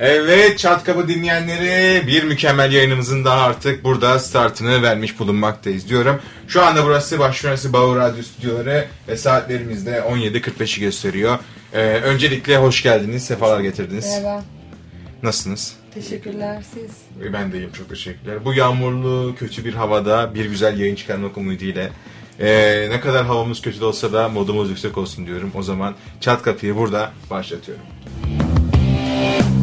Evet Çat Kapı dinleyenleri bir mükemmel yayınımızın daha artık burada startını vermiş bulunmaktayız diyorum. Şu anda burası Başüniversitesi Bağır Radyo Stüdyoları ve saatlerimizde 17.45'i gösteriyor. Ee, öncelikle hoş geldiniz, sefalar getirdiniz. Merhaba. Nasılsınız? Teşekkürler siz. Ee, Ben de iyiyim çok teşekkürler. Bu yağmurlu kötü bir havada bir güzel yayın çıkarmak umuduyla ee, ne kadar havamız kötü de olsa da modumuz yüksek olsun diyorum. O zaman Çat Kapı'yı burada başlatıyorum. Ama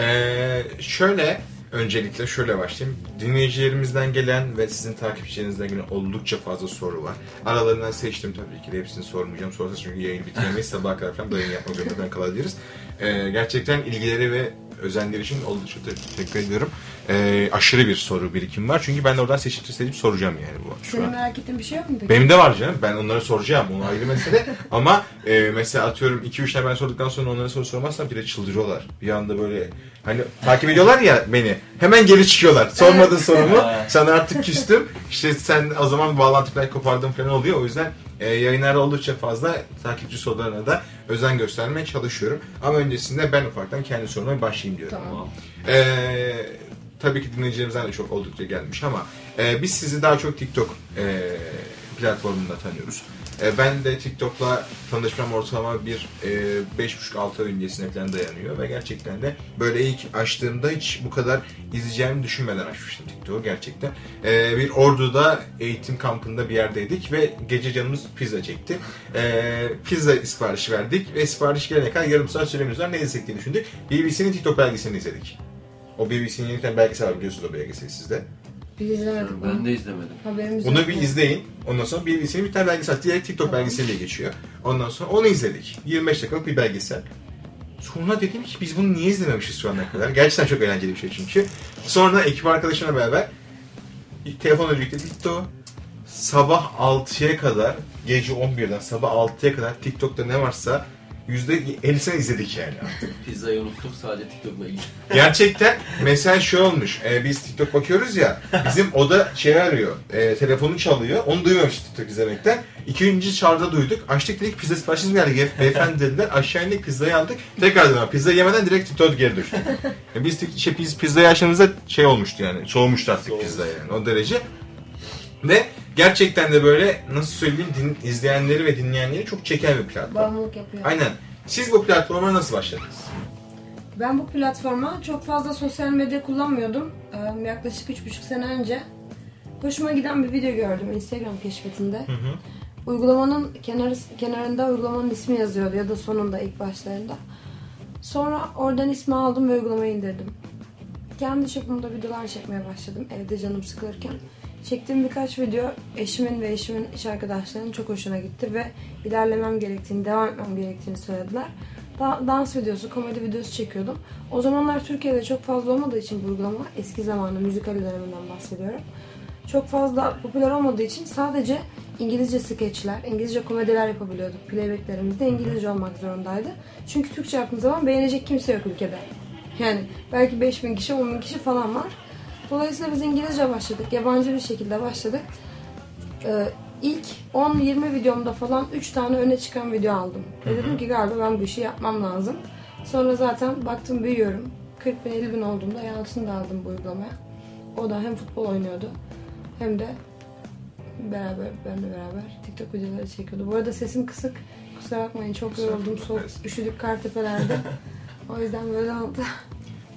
Ee, şöyle öncelikle şöyle başlayayım. Dinleyicilerimizden gelen ve sizin takipçilerinizden gelen oldukça fazla soru var. Aralarından seçtim tabii ki de hepsini sormayacağım. Sorsa çünkü yayını bitiremeyiz. Sabaha kadar falan yayın yapmak zorunda kalabiliriz. Ee, gerçekten ilgileri ve özenleri için oldukça te- teşekkür ediyorum. Ee, aşırı bir soru birikim var. Çünkü ben de oradan seçip seçip soracağım yani bu. Şu Senin an. merak ettiğin bir şey yok mu peki? Benim de var canım. Ben onlara soracağım. O ayrı mesele. Ama e, mesela atıyorum 2-3 tane ben sorduktan sonra onlara soru sormazsam bir de çıldırıyorlar. Bir anda böyle hani takip ediyorlar ya beni. Hemen geri çıkıyorlar. Sormadın sorumu. Sana artık küstüm. İşte sen o zaman bağlantı belki kopardın falan oluyor. O yüzden e, yayınlarda oldukça fazla takipçi sorularına da özen göstermeye çalışıyorum. Ama öncesinde ben ufaktan kendi soruma başlayayım diyorum. Tamam. Ee, tabii ki dinleyicilerimizden de çok oldukça gelmiş ama e, biz sizi daha çok TikTok e, platformunda tanıyoruz. E, ben de TikTok'la tanışmam ortalama bir e, 5,5-6 ay öncesine falan dayanıyor ve gerçekten de böyle ilk açtığımda hiç bu kadar izleyeceğimi düşünmeden açmıştım TikTok'u gerçekten. E, bir Ordu'da eğitim kampında bir yerdeydik ve gece canımız pizza çekti. E, pizza siparişi verdik ve sipariş gelene kadar yarım saat süremiz var ne izlesek diye düşündük. BBC'nin TikTok belgeselini izledik. O BBC'nin yeni bir tane belgesel biliyorsunuz o belgeseli sizde. Biz izlemedik Ben de izlemedim. Haberimiz yok bir izleyin. Ondan sonra BBC'nin bir tane belgesel. Direkt TikTok Tamam. belgeseliyle geçiyor. Ondan sonra onu izledik. 25 dakikalık bir belgesel. Sonra dedim ki biz bunu niye izlememişiz şu ana kadar? Gerçekten çok eğlenceli bir şey çünkü. Sonra ekip arkadaşımla beraber telefonla birlikte o. Sabah 6'ya kadar, gece 11'den sabah 6'ya kadar TikTok'ta ne varsa %50'sini izledik yani artık. Pizzayı unuttuk sadece TikTok'la ilgili. Gerçekten mesela şey olmuş. e, biz TikTok bakıyoruz ya. Bizim oda şey arıyor. E, telefonu çalıyor. Onu duymamıştık TikTok izlemekten. İkinci çağrıda duyduk. Açtık dedik pizza siparişiniz geldi. Ge- Beyefendi dediler. Aşağı indik pizzayı aldık. Tekrar dedim. Pizza yemeden direkt TikTok geri düştük. E, biz şey, biz pizzayı açtığımızda şey olmuştu yani. Soğumuştu artık Soğumuş. pizza yani. O derece. Ve gerçekten de böyle nasıl söyleyeyim din, izleyenleri ve dinleyenleri çok çeken bir platform. Bağımlılık yapıyor. Aynen. Siz bu platforma nasıl başladınız? Ben bu platforma çok fazla sosyal medya kullanmıyordum. Ee, yaklaşık 3,5 sene önce hoşuma giden bir video gördüm Instagram keşfetinde. Hı hı. Uygulamanın kenarı, kenarında uygulamanın ismi yazıyordu ya da sonunda ilk başlarında. Sonra oradan ismi aldım ve uygulamayı indirdim. Kendi çapımda videolar çekmeye başladım evde canım sıkılırken. Çektiğim birkaç video eşimin ve eşimin iş arkadaşlarının çok hoşuna gitti ve ilerlemem gerektiğini, devam etmem gerektiğini söylediler. Da- dans videosu, komedi videosu çekiyordum. O zamanlar Türkiye'de çok fazla olmadığı için bu uygulama, eski zamanlı müzikal döneminden bahsediyorum. Çok fazla popüler olmadığı için sadece İngilizce skeçler, İngilizce komediler yapabiliyorduk. Playbacklerimiz de İngilizce olmak zorundaydı. Çünkü Türkçe yaptığımız zaman beğenecek kimse yok ülkede. Yani belki 5000 kişi, 10 bin kişi falan var. Dolayısıyla biz İngilizce başladık. Yabancı bir şekilde başladık. Ee, ilk 10-20 videomda falan 3 tane öne çıkan video aldım. Ve dedim ki galiba ben bu işi yapmam lazım. Sonra zaten baktım büyüyorum. 40 bin 50 bin olduğumda Yalçın'ı da aldım bu uygulamaya. O da hem futbol oynuyordu hem de beraber benle beraber TikTok videoları çekiyordu. Bu arada sesim kısık. Kusura bakmayın çok yoruldum. Soğuk, üşüdük Kartepe'lerde. o yüzden böyle oldu.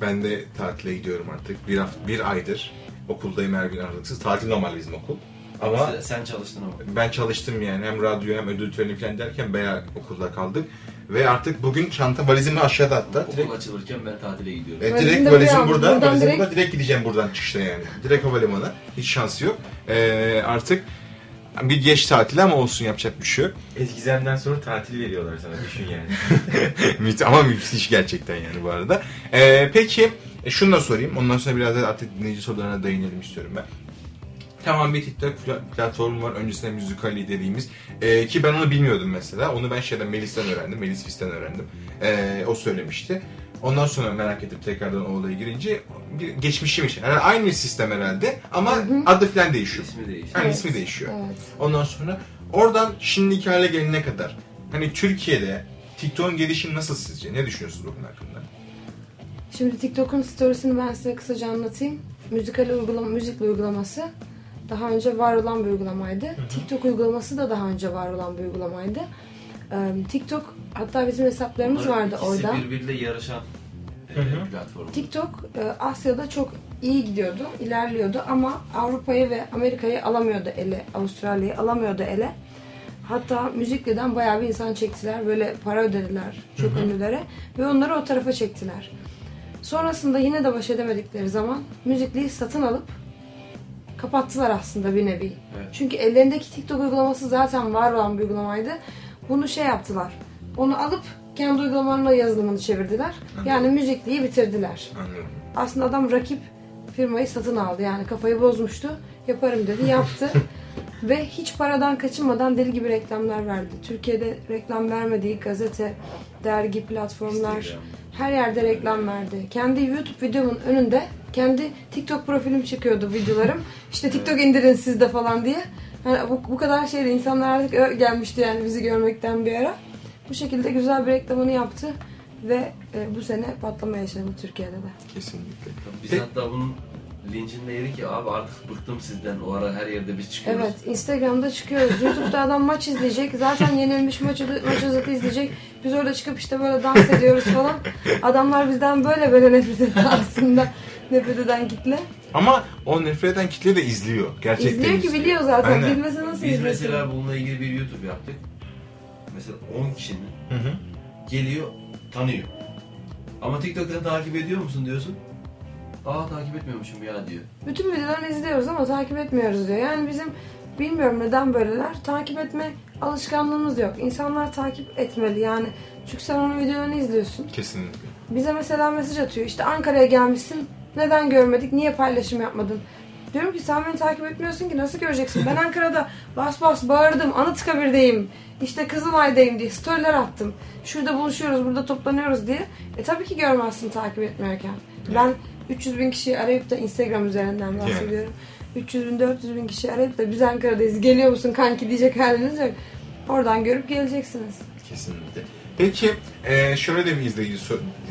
Ben de tatile gidiyorum artık. Bir, hafta, bir aydır okuldayım her gün aralıksız. Tatil normal bizim okul. Ama Sen, sen çalıştın ama. ben çalıştım yani hem radyo hem ödül töreni falan derken bayağı okulda kaldık. Ve artık bugün çanta valizimi aşağıda hatta. Direkt, Okul açılırken ben tatile gidiyorum. e, direkt valizim burada. Buradan Valizim direkt- burada. Direkt gideceğim buradan çıkışta yani. Direkt havalimanı. Hiç şansı yok. E, artık bir geç tatil ama olsun yapacak bir şey yok. Eskizem'den sonra tatil veriyorlar sana düşün yani. Ama müthiş gerçekten yani bu arada. Ee, peki e, şunu da sorayım. Ondan sonra biraz da artık dinleyici sorularına değinelim istiyorum ben. Tamam bir TikTok pla- platformu var. Öncesinde Müzikali dediğimiz. Ee, ki ben onu bilmiyordum mesela. Onu ben şeyden Melis'ten öğrendim. Melis Fis'ten öğrendim. Ee, o söylemişti. Ondan sonra merak edip tekrardan o olaya girince bir geçmişiymiş. Yani aynı sistem herhalde ama adı falan değişiyor. İsmi değişti. Yani Evet. ismi değişiyor. Evet. Ondan sonra oradan şimdiki hale gelene kadar hani Türkiye'de TikTok'un gelişimi nasıl sizce? Ne düşünüyorsunuz bu konu hakkında? Şimdi TikTok'un storiesini ben size kısaca anlatayım. Müzikal uygulama, müzikli uygulaması daha önce var olan bir uygulamaydı. TikTok uygulaması da daha önce var olan bir uygulamaydı. TikTok hatta bizim hesaplarımız Bunların vardı ikisi orada. birbiriyle yarışan e, platform. TikTok e, Asya'da çok iyi gidiyordu, ilerliyordu ama Avrupa'yı ve Amerika'yı alamıyordu ele, Avustralya'yı alamıyordu ele. Hatta müzikliden bayağı bir insan çektiler, böyle para ödediler çok ünlülere ve onları o tarafa çektiler. Sonrasında yine de baş edemedikleri zaman müzikliyi satın alıp kapattılar aslında bir nevi. Evet. Çünkü ellerindeki TikTok uygulaması zaten var olan bir uygulamaydı. Bunu şey yaptılar. Onu alıp kendi uygulamalarına yazılımını çevirdiler. Yani müzikliyi bitirdiler. Anlıyorum. Aslında adam rakip firmayı satın aldı. Yani kafayı bozmuştu. Yaparım dedi. Yaptı. Ve hiç paradan kaçınmadan deli gibi reklamlar verdi. Türkiye'de reklam vermediği gazete, dergi, platformlar Instagram. her yerde reklam verdi. Kendi YouTube videomun önünde kendi TikTok profilim çıkıyordu videolarım. İşte TikTok indirin siz de falan diye. Yani bu, bu kadar şeyde insanlar artık gelmişti yani bizi görmekten bir ara. Bu şekilde güzel bir reklamını yaptı ve e, bu sene patlama yaşadı Türkiye'de de. Kesinlikle. Biz Peki- hatta bunun lincinde yedik ki abi artık bıktım sizden. O ara her yerde biz çıkıyoruz. Evet, Instagram'da çıkıyoruz. YouTube'da adam maç izleyecek. Zaten yenilmiş maç, maç özeti izleyecek. Biz orada çıkıp işte böyle dans ediyoruz falan. Adamlar bizden böyle böyle nefret etti aslında. Nefret eden kitle. Ama o nefret eden kitle de izliyor. Gerçekten İzliyor ki biliyor zaten. Aynen. Bilmese nasıl Biz izlesin? mesela bununla ilgili bir YouTube yaptık. Mesela 10 kişinin Hı hı. geliyor, tanıyor. Ama TikTok'tan takip ediyor musun diyorsun. Aa takip etmiyormuşum ya diyor. Bütün videolarını izliyoruz ama takip etmiyoruz diyor. Yani bizim bilmiyorum neden böyleler. Takip etme alışkanlığımız yok. İnsanlar takip etmeli yani. Çünkü sen onun videolarını izliyorsun. Kesinlikle. Bize mesela mesaj atıyor. İşte Ankara'ya gelmişsin. Neden görmedik? Niye paylaşım yapmadın? Diyorum ki sen beni takip etmiyorsun ki nasıl göreceksin? Ben Ankara'da bas bas bağırdım. Anıtkabir'deyim. İşte Kızılay'dayım diye storyler attım. Şurada buluşuyoruz, burada toplanıyoruz diye. E tabii ki görmezsin takip etmiyorken. Ben 300 bin kişiyi arayıp da Instagram üzerinden bahsediyorum. 300 bin, 400 bin kişi arayıp da biz Ankara'dayız geliyor musun kanki diyecek haliniz yok. Oradan görüp geleceksiniz. Kesinlikle. Peki e, şöyle de bir izleyici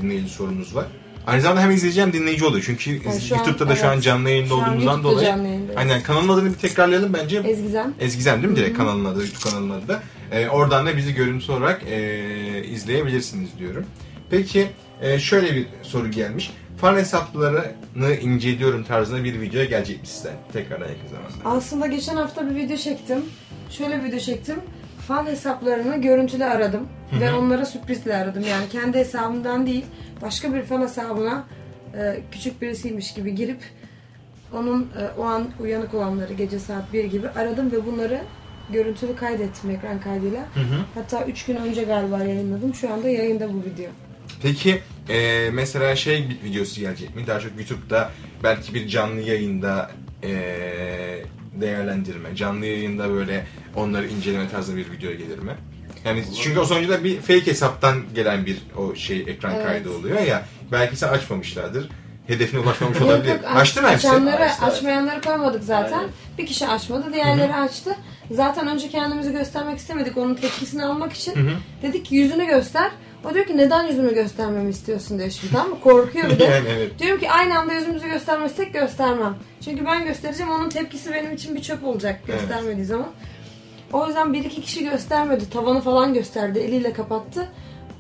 dinleyici sorumuz var. Aynı zamanda hem izleyici hem dinleyici oluyor. Çünkü Yani şu an- YouTube'da da şu an evet. canlı yayında Şu olduğumuzdan YouTube'da dolayı. canlı. Aynen kanalın adını bir tekrarlayalım bence. Ezgizem. Ezgizem değil mi direkt kanalın adı, YouTube kanalının adı da. E, oradan da bizi görüntü olarak e, izleyebilirsiniz diyorum. Peki e, şöyle bir soru gelmiş. Fan hesaplarını inceliyorum tarzında bir video gelecek mi sizden? Tekrardan yakın zamanda. Aslında geçen hafta bir video çektim. Şöyle bir video çektim. Fan hesaplarını görüntülü aradım. Ve onlara sürprizle aradım. Yani kendi hesabımdan değil, başka bir fan hesabına e, küçük birisiymiş gibi girip onun e, o an uyanık olanları gece saat 1 gibi aradım ve bunları görüntülü kaydettim ekran kaydıyla. Hı hı. Hatta 3 gün önce galiba yayınladım. Şu anda yayında bu video. Peki e, mesela şey videosu gelecek mi? Daha çok YouTube'da belki bir canlı yayında e, değerlendirme, canlı yayında böyle onları inceleme tarzında bir video gelir mi? Yani çünkü o sonuçta bir fake hesaptan gelen bir o şey ekran Evet. kaydı oluyor ya. Belki sen açmamışlardır. Hedefine ulaşmamış olabilir. yok, aç- Açtın mı hepsi? Açanları, Açtı. açmayanları koymadık zaten. Aynen. Bir kişi açmadı, diğerleri açtı. Zaten önce kendimizi göstermek istemedik onun tepkisini almak için. hı. Dedik ki yüzünü göster. O diyor ki neden yüzümü göstermemi istiyorsun diyor şimdi tamam mı? Korkuyor bir de. yani evet. Diyorum ki aynı anda yüzümüzü göstermezsek göstermem. Çünkü ben göstereceğim onun tepkisi benim için bir çöp olacak Evet. göstermediği zaman. O yüzden bir iki kişi göstermedi. Tavanı falan gösterdi. Eliyle kapattı.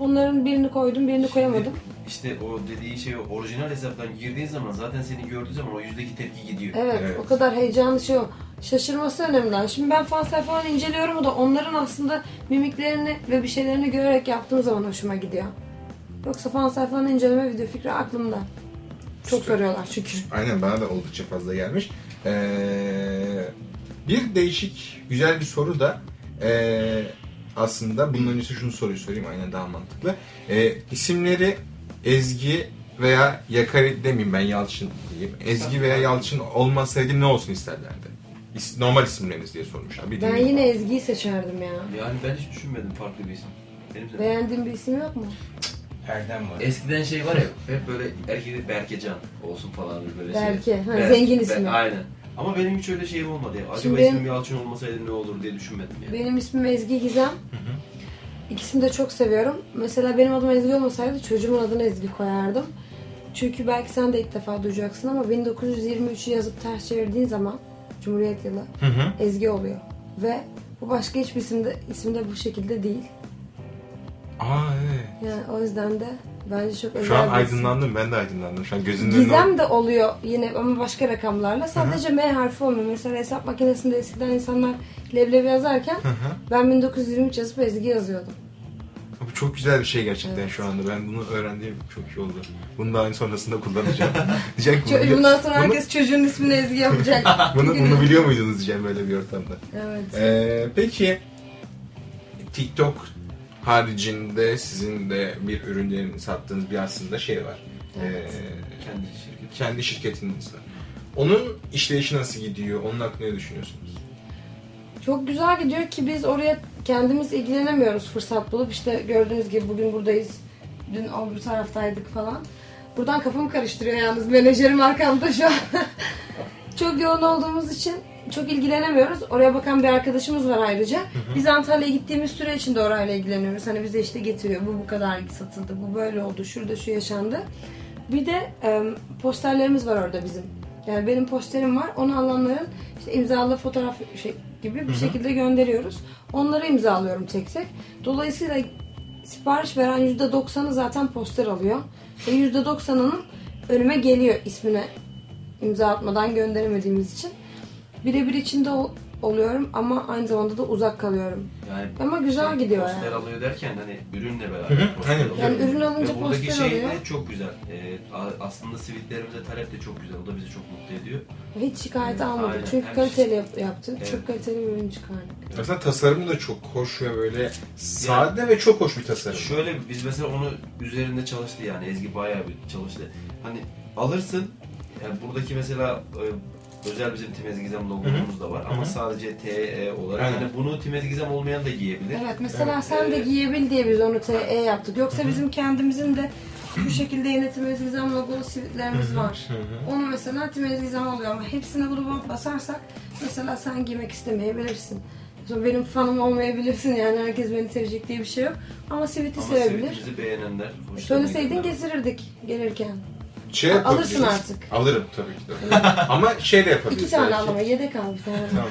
Onların birini koydum, birini koyamadım. İşte o dediği şey orijinal hesaptan girdiğin zaman zaten seni gördüğü zaman o yüzdeki tepki gidiyor. Evet, Evet. o kadar heyecanlı şey o. Şaşırması önemli. Şimdi ben fan sayfalarını inceliyorum o da onların aslında mimiklerini ve bir şeylerini görerek yaptığım zaman hoşuma gidiyor. Yoksa fan sayfalarını inceleme video fikri aklımda. Çok Süper. soruyorlar çünkü. Aynen bana da oldukça fazla gelmiş. Ee, bir değişik, güzel bir soru da ee, aslında bunun öncesi şunu soruyu sorayım aynen daha mantıklı. Ee, isimleri Ezgi veya Yakari demeyeyim ben Yalçın diyeyim. Ezgi veya Yalçın olmasaydı ne olsun isterlerdi? İs- Normal isimleriniz diye sormuşlar. Bir Ben yine Ezgi'yi seçerdim ya. Yani ben hiç düşünmedim farklı bir isim. Benim de Beğendiğin bir isim yok mu? Erdem var. Eskiden şey var ya hep böyle erkek Berkecan olsun falan böyle şey. Berke, ha, zengin Ber- ismi. aynen. Ama benim hiç öyle şeyim olmadı ya. Acaba Şimdi ismim Yalçın olmasaydı ne olur diye düşünmedim ya. Benim ismim Ezgi Gizem. İkisini de çok seviyorum. Mesela benim adım Ezgi olmasaydı çocuğumun adını Ezgi koyardım. Çünkü belki sen de ilk defa duyacaksın ama 1923'ü yazıp ters çevirdiğin zaman Cumhuriyet yılı Hı hı. Ezgi oluyor. Ve bu başka hiçbir isimde, isimde bu şekilde değil. Aa evet. Yani o yüzden de bence çok özel Şu an aydınlandım. Ben de aydınlandım. Şu an gözümün Gizem de oluyor yine ama başka rakamlarla. Sadece M harfi olmuyor. Mesela hesap makinesinde eskiden insanlar leblebi yazarken Hı hı. ben 1923 yazıp Ezgi yazıyordum. Bu çok güzel bir şey gerçekten Evet. şu anda. Ben bunu öğrendiğim çok iyi oldu. Bunu daha sonrasında kullanacağım. diyecek Ço- Bundan sonra bunu, herkes çocuğun ismini Ezgi yapacak. bunu, bunu biliyor muydunuz diyeceğim böyle bir ortamda. Evet. Ee, peki TikTok haricinde sizin de bir ürünlerini sattığınız bir aslında şey var. Evet. Ee, Kendi şirket. kendi şirketiniz var. Onun işleyişi nasıl gidiyor? Onun hakkında ne düşünüyorsunuz? Çok güzel gidiyor ki biz oraya kendimiz ilgilenemiyoruz fırsat bulup. işte gördüğünüz gibi bugün buradayız. Dün öbür taraftaydık falan. Buradan kafamı karıştırıyor yalnız menajerim arkamda şu an. çok yoğun olduğumuz için çok ilgilenemiyoruz. Oraya bakan bir arkadaşımız var ayrıca. Biz Antalya'ya gittiğimiz süre içinde orayla ilgileniyoruz. Hani bize işte getiriyor. Bu bu kadar satıldı. Bu böyle oldu. Şurada şu yaşandı. Bir de e, posterlerimiz var orada bizim. Yani benim posterim var. Onu alanların işte imzalı fotoğraf şey gibi bir şekilde gönderiyoruz. Onları imzalıyorum tek tek. Dolayısıyla sipariş veren %90'ı zaten poster alıyor. Ve %90'ının önüme geliyor ismine imza atmadan gönderemediğimiz için. Birebir içinde ol- oluyorum ama aynı zamanda da uzak kalıyorum. Yani Ama güzel şey, gidiyor poster yani. alıyor derken hani ürünle beraber Hı hı, poster aynen. alıyor. Yani ürün alınca Ve buradaki poster şey de çok güzel. Ee, a- aslında sivitlerimize talep de çok güzel. O da bizi çok mutlu ediyor. Hiç şikayet Hı, almadık. aynen. Çünkü Her kaliteli yap- yaptık. Evet. Çok kaliteli bir ürün çıkardık. Aslında tasarımı da çok hoş ve böyle sade ve çok hoş bir tasarım. Şöyle biz mesela onu üzerinde çalıştı yani Ezgi bayağı bir çalıştı. Hani alırsın yani buradaki mesela e, özel bizim Timez Gizem logomuz da var ama sadece TE olarak Aynen. hani bunu Timez Gizem olmayan da giyebilir. Evet mesela Evet. sen de Ee, giyebil diye biz onu TE yaptık. Yoksa bizim kendimizin de bu şekilde yönetim ezgizem logolu sivitlerimiz var. Onu mesela tim ezgizem oluyor ama hepsine bunu basarsak mesela sen giymek istemeyebilirsin. Sonra benim fanım olmayabilirsin yani herkes beni sevecek diye bir şey yok. Ama siviti Ama sevebilir. sivitimizi beğenenler. hoşlarına Söyleseydin gidenler. getirirdik gelirken. Şey Alırsın artık. Alırım tabii ki de. Ama şey de yapabiliriz. İki tane belki. al ama yedek al bir tane. Tamam.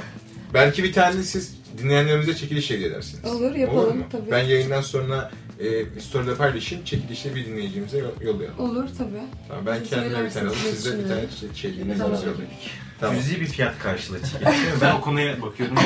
Belki bir tane siz dinleyenlerimize çekiliş hediye edersiniz. Olur, yapalım, mu? tabii. Ben yayından sonra e, story'de paylaşayım. Çekilişte bir dinleyicimize yo- yollayalım. Olur tabii. Tamam, ben Siz kendime bir tane alayım. söylersiniz, Siz de bir tane şey, şey dinleyicimize. Tamam. Cüzi bir fiyat karşılığı çıkıyor. ben o konuya bakıyorum.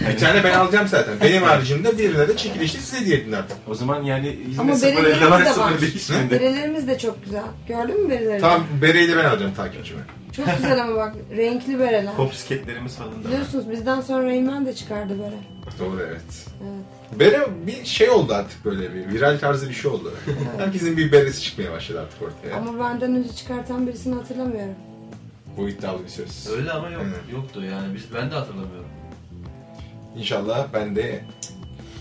Bir tane ben alacağım zaten. Benim haricimde birine de çekilişte size hediye edin artık. o zaman yani yine Ama sıfır berelerimiz elde var de sıfır değişmedi. Berelerimiz de çok güzel. Gördün mü bereleri? Tamam bereyi de ben alacağım takipçime. Çok güzel ama bak renkli bereler. Pop sketlerimiz falan da var. Biliyorsunuz bizden sonra Reymen de çıkardı bere. Doğru evet. Evet. Bere bir şey oldu artık böyle bir viral tarzı bir şey oldu. Herkesin bir beresi çıkmaya başladı artık ortaya. Ama benden önce çıkartan birisini hatırlamıyorum. Bu iddialı bir söz. Öyle ama yok, Evet. yoktu yani biz ben de hatırlamıyorum. İnşallah ben de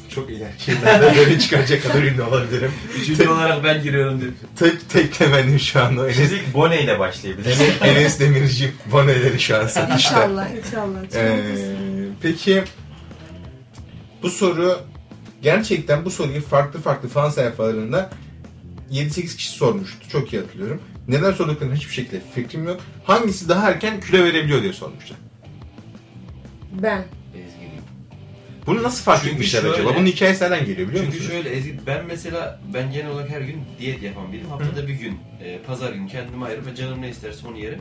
çok ileriki yıllarda böyle çıkaracak kadar ünlü olabilirim. Üçüncü olarak ben giriyorum dedim. Tek tek temennim şu anda o Enes, Şimdi Bone ile başlayabiliriz. Enes, Demirci boneleri şu an satışta. İnşallah, inşallah. Ee, peki bu soru gerçekten bu soruyu farklı farklı fan sayfalarında 7-8 kişi sormuştu. Çok iyi hatırlıyorum. Neden sorduklarını hiçbir şekilde fikrim yok. Hangisi daha erken kilo verebiliyor diye sormuşlar. ben. Ezgi. Bunu nasıl fark Çünkü etmişler şöyle- acaba? Bunun hikayesi nereden geliyor biliyor Çünkü musun? şöyle Ezgi, ben mesela ben genel olarak her gün diyet yapan biriyim. Haftada bir gün, e, pazar günü kendime ayırıp ve canım ne isterse onu yerim.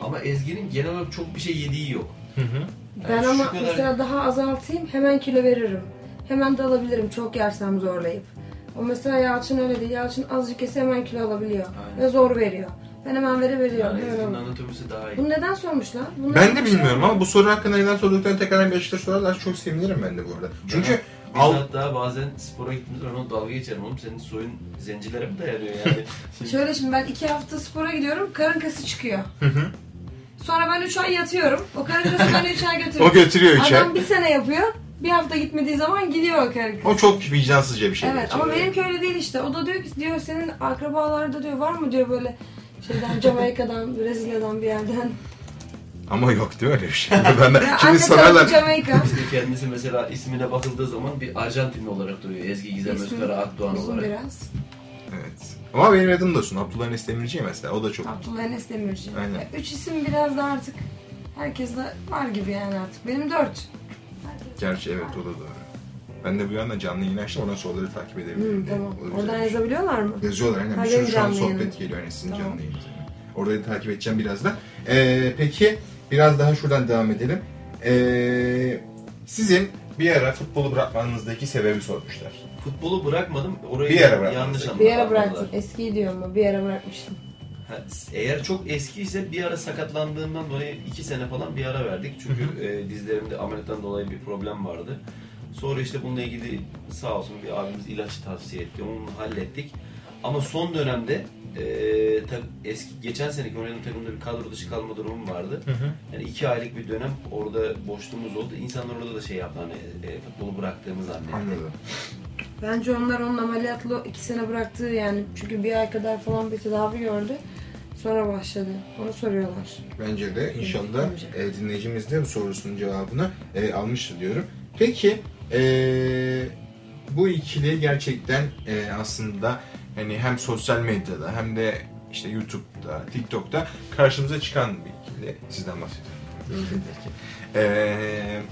Ama Ezgi'nin genel olarak çok bir şey yediği yok. Hı hı. Ben Yani şu ama kadar- mesela daha azaltayım hemen kilo veririm. Hemen de alabilirim çok yersem zorlayıp. O mesela Yalçın öyle değil. Yalçın azıcık yese hemen kilo alabiliyor. Aynen. Ve zor veriyor. Ben hemen vere veriyorum. Yani Ezgi'nin anatomisi daha iyi. Bunu neden sormuşlar? Bunun Ben de şey bilmiyorum ama bu soru hakkında neden sorduklarını tekrardan bir açıklar sorarlar çok sevinirim ben de bu arada. Çünkü Biz al, hatta bazen spora gittiğimizde ben ona dalga geçerim. Oğlum senin soyun zencilere mi dayanıyor yani? Şöyle şimdi ben iki hafta spora gidiyorum. Karın kası çıkıyor. Hı hı. Sonra ben üç ay yatıyorum. O karın kası beni üç ay götürüyor. o götürüyor içe. Adam bir sene yapıyor. Bir hafta gitmediği zaman gidiyor kız. O çok vicdansızca bir şey. Evet ama benimki öyle değil işte. O da diyor ki diyor senin akrabalarda diyor var mı diyor böyle şeyden Jamaika'dan, Brezilya'dan bir yerden. Ama yok değil öyle bir şey? Ben de, Ya şimdi sorarlar. Jamaika. İşte kendisi mesela ismine bakıldığı zaman bir Arjantinli olarak duruyor. Ezgi Gizem İsmi Özkara Akdoğan Uzun olarak. biraz. Evet. Ama benim adım da olsun. Abdullah Enes Demirci mesela. O da çok. Abdullah Enes Demirci. Aynen. Ya, Üç isim biraz da artık herkeste var gibi yani artık. Benim dört. Gerçi evet o da doğru. Ben de bu yana canlı yayın açtım. Oradan soruları takip edebilirim. Hı, diye. tamam. O da Oradan yazabiliyorlar mı? Yazıyorlar aynen. Bir sürü şu an canlı sohbet yayınım. geliyor. Yani sizin Tamam. canlı yayınınız. yani. Orayı takip edeceğim birazdan. Ee, peki biraz daha şuradan devam edelim. Ee, sizin bir ara futbolu bırakmanızdaki sebebi sormuşlar. Futbolu bırakmadım. Orayı Bir ara bıraktın. yanlış anladım. Bir ara bıraktım. Eskiyi diyorum ama bir ara bırakmıştım. Eğer çok eskiyse bir ara sakatlandığımdan dolayı iki sene falan bir ara verdik. Çünkü e, dizlerimde ameliyattan dolayı bir problem vardı. Sonra işte bununla ilgili sağ olsun bir abimiz ilaç tavsiye etti. Onu hallettik. Ama son dönemde e, ta- eski geçen seneki oynadığım takımda bir kadro dışı kalma durumum vardı. Yani iki aylık bir dönem orada boşluğumuz oldu. İnsanlar orada da şey yaptı hani e, futbolu bıraktığımı zannetti. Anladım. Bence onlar onun ameliyatlı iki sene bıraktığı yani çünkü bir ay kadar falan bir tedavi gördü. Sonra başladı. Onu soruyorlar. Bence de inşallah e, dinleyicimiz de bu sorusunun cevabını e, almıştır diyorum. Peki e, bu ikili gerçekten e, aslında hani hem sosyal medyada hem de işte YouTube'da, TikTok'ta karşımıza çıkan bir ikili. Sizden bahsediyorum. e,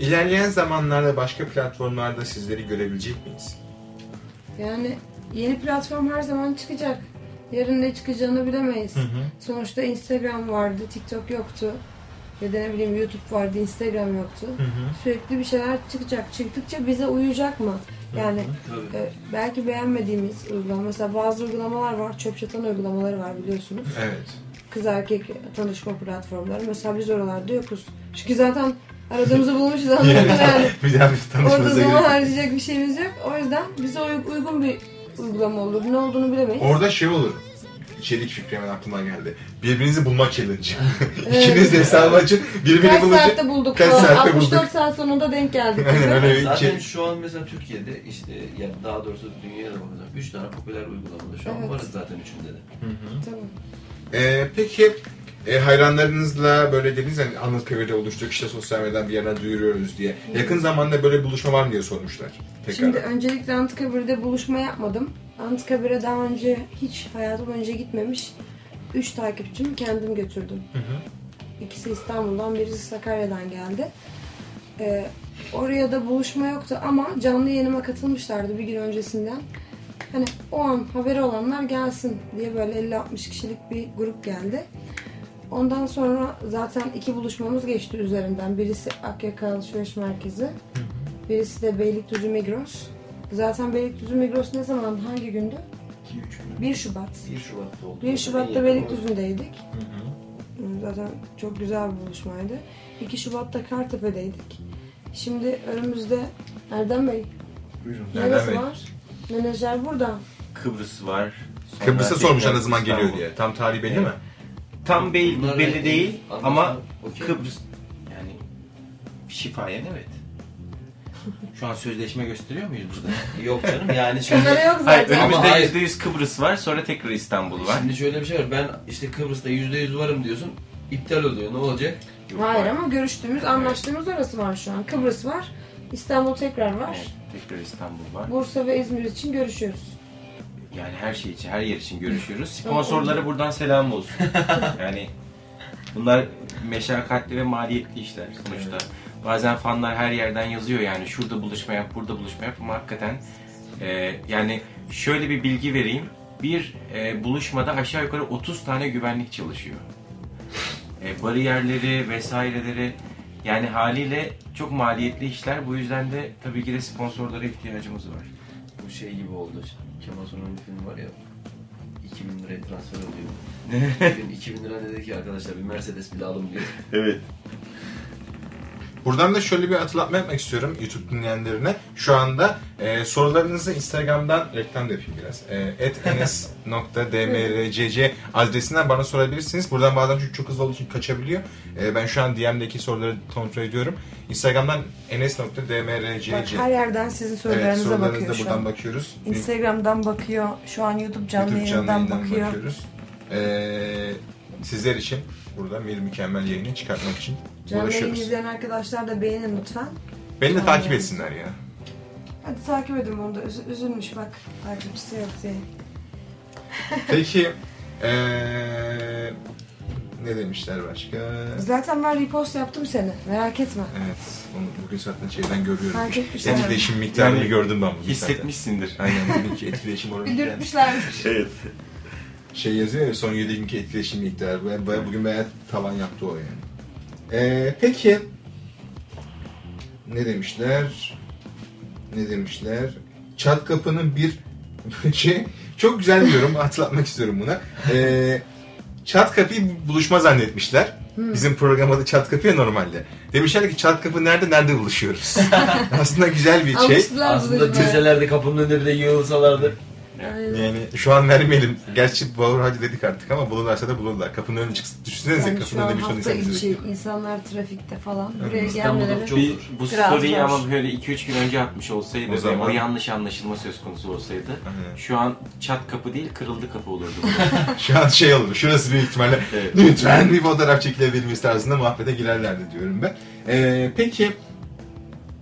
ilerleyen zamanlarda başka platformlarda sizleri görebilecek miyiz? Yani yeni platform her zaman çıkacak. Yarın ne çıkacağını bilemeyiz. Sonuçta Instagram vardı, TikTok yoktu. Ya da ne bileyim YouTube vardı, Instagram yoktu. Sürekli bir şeyler çıkacak. Çıktıkça bize uyacak mı? Yani e, belki beğenmediğimiz uygulama. Mesela bazı uygulamalar var. Çöp çatan uygulamaları var biliyorsunuz. Evet. Kız erkek tanışma platformları. Mesela biz oralarda yokuz. Çünkü zaten aradığımızı bulmuşuz anladın yani. bir daha bir Orada tanışmanıza zaman harcayacak bir şeyimiz yok. O yüzden bize uy- uygun bir uygulama olur. Ne olduğunu bilemeyiz. Orada şey olur. İçerik fikri hemen aklıma geldi. Birbirinizi bulma challenge. Evet. İkiniz de hesabı açın. Birbirini Kaç bulunca... saatte bulduk Kaç saatte 64 bulduk. saat sonunda denk geldik. Aynen öyle bir Zaten şey. şu an mesela Türkiye'de işte ya daha doğrusu dünyada bakacağım. Üç tane popüler uygulamada şu an Evet. varız zaten üçünde de. Tamam. Ee, peki e, hayranlarınızla böyle dediniz hani Anıtkabir'de oluştuk işte sosyal medyadan bir yerden duyuruyoruz diye. Yakın zamanda böyle buluşma var mı diye sormuşlar. Tekrar. Şimdi öncelikle Anıtkabir'de buluşma yapmadım. Anıtkabir'e daha önce hiç hayatım önce gitmemiş. Üç takipçimi kendim götürdüm. İkisi İstanbul'dan, birisi Sakarya'dan geldi. Ee, oraya da buluşma yoktu ama canlı yayınıma katılmışlardı bir gün öncesinden. Hani o an haberi olanlar gelsin diye böyle 50-60 kişilik bir grup geldi. Ondan sonra zaten iki buluşmamız geçti üzerinden. Birisi Akyaka Alışveriş Merkezi. Birisi de Beylikdüzü Migros. Zaten Beylikdüzü Migros ne zaman, hangi gündü? 2-3 gün. 1 Şubat. 1 Şubat'ta oldu. 1 En Şubat'ta Beylikdüzü'ndeydik. Zaten çok güzel bir buluşmaydı. 2 Şubat'ta Kartepe'deydik. Şimdi önümüzde Erdem Bey. Buyurun. Erdem Neresi Bey. var? Menajer burada. Kıbrıs var. Sonra Kıbrıs'a tekrar ne zaman geliyor diye. Tam tarihi belli Evet. mi? Tam belli, Bunlar belli değil Anlaşma- ama Okey. Kıbrıs yani şifayen evet. Şu an sözleşme gösteriyor muyuz burada? Yok canım yani şimdi... Kenara yok Hayır, zaten. Ama önümüzde hayır. %100 Kıbrıs var, sonra tekrar İstanbul var. Şimdi şöyle bir şey var. Ben işte Kıbrıs'ta %100 varım diyorsun. iptal oluyor. Ne olacak? Yok, Hayır var. ama görüştüğümüz, anlaştığımız orası var şu an. Kıbrıs var. İstanbul tekrar var. Evet, tekrar İstanbul var. Bursa ve İzmir için görüşüyoruz. Yani her şey için, her yer için görüşüyoruz. Sponsorlara buradan selam olsun. yani bunlar meşakkatli ve maliyetli işler sonuçta. Bazen fanlar her yerden yazıyor yani şurada buluşma yap, burada buluşma yap ama hakikaten e, yani şöyle bir bilgi vereyim. Bir e, buluşmada aşağı yukarı 30 tane güvenlik çalışıyor. E, bariyerleri vesaireleri yani haliyle çok maliyetli işler. Bu yüzden de tabii ki de sponsorlara ihtiyacımız var. Bu şey gibi oldu. Kemal Sunal'ın bir filmi var ya. 2000 liraya transfer oluyor. Bugün 2000 lira dedi ki arkadaşlar bir Mercedes bile alın diyor. Evet. Buradan da şöyle bir hatırlatma yapmak istiyorum YouTube dinleyenlerine. Şu anda e, sorularınızı Instagram'dan reklam da yapayım biraz. E, @enes.dmrcc adresinden bana sorabilirsiniz. Buradan bazen çünkü çok hızlı olduğu için kaçabiliyor. E, ben şu an DM'deki soruları kontrol ediyorum. Instagram'dan enes.dmrcc Bak her yerden sizin Evet, sorularınıza sorularınıza bakıyor şu buradan an. bakıyoruz. Instagram'dan bakıyor. Şu an YouTube canlı YouTube canlı yayından bakıyor. bakıyoruz. Ee, sizler için burada bir mükemmel yayını çıkartmak için Canlı uğraşıyoruz. izleyen arkadaşlar da beğenin lütfen. Beni de takip etsinler ya. Hadi takip edin onu da. Üz- üzülmüş bak. Takipçisi yok diye. Peki ee, ne demişler başka? Zaten ben repost yaptım seni. Merak etme. Evet, onu bugün zaten şeyden görüyorum. Fark etmişler. Etkileşim miktarını Yani gördüm ben bugün zaten. Hissetmişsindir. Aynen bugünkü etkileşim oranı. Bir dürtmüşlerdir. Evet. şey yazıyor ya son 7 günkü etkileşim miktarı. Ben, ben bugün bayağı tavan yaptı o yani. Ee, peki ne demişler? Ne demişler? Çat kapının bir şey çok güzel bir yorum hatırlatmak istiyorum buna. Ee, çat kapıyı buluşma zannetmişler. Bizim program adı Çat Kapı ya normalde. Demişler ki Çat Kapı nerede nerede buluşuyoruz. Aslında güzel bir şey. Aslında dizelerdi kapının önünde bir de yığılsalardı. Aynen. Yani şu an vermeyelim. Gerçi Bavur Hacı dedik artık ama bulurlarsa da bulurlar. Kapının önüne çıksın. Düşünsenize Yani kapının an önünde bir ton hafta insan içi bekliyor. insanlar trafikte falan buraya İstanbul'da gelmeleri çok- Bir, bu Biraz story'i zor. ama böyle 2-3 gün önce atmış olsaydı O zaman- o yanlış anlaşılma söz konusu olsaydı Aynen. şu an çat kapı değil kırıldı kapı olurdu. Şu an şey olur. Şurası büyük ihtimalle Evet. lütfen bir fotoğraf çekilebilir miyiz tarzında muhabbete girerlerdi diyorum ben. Ee, peki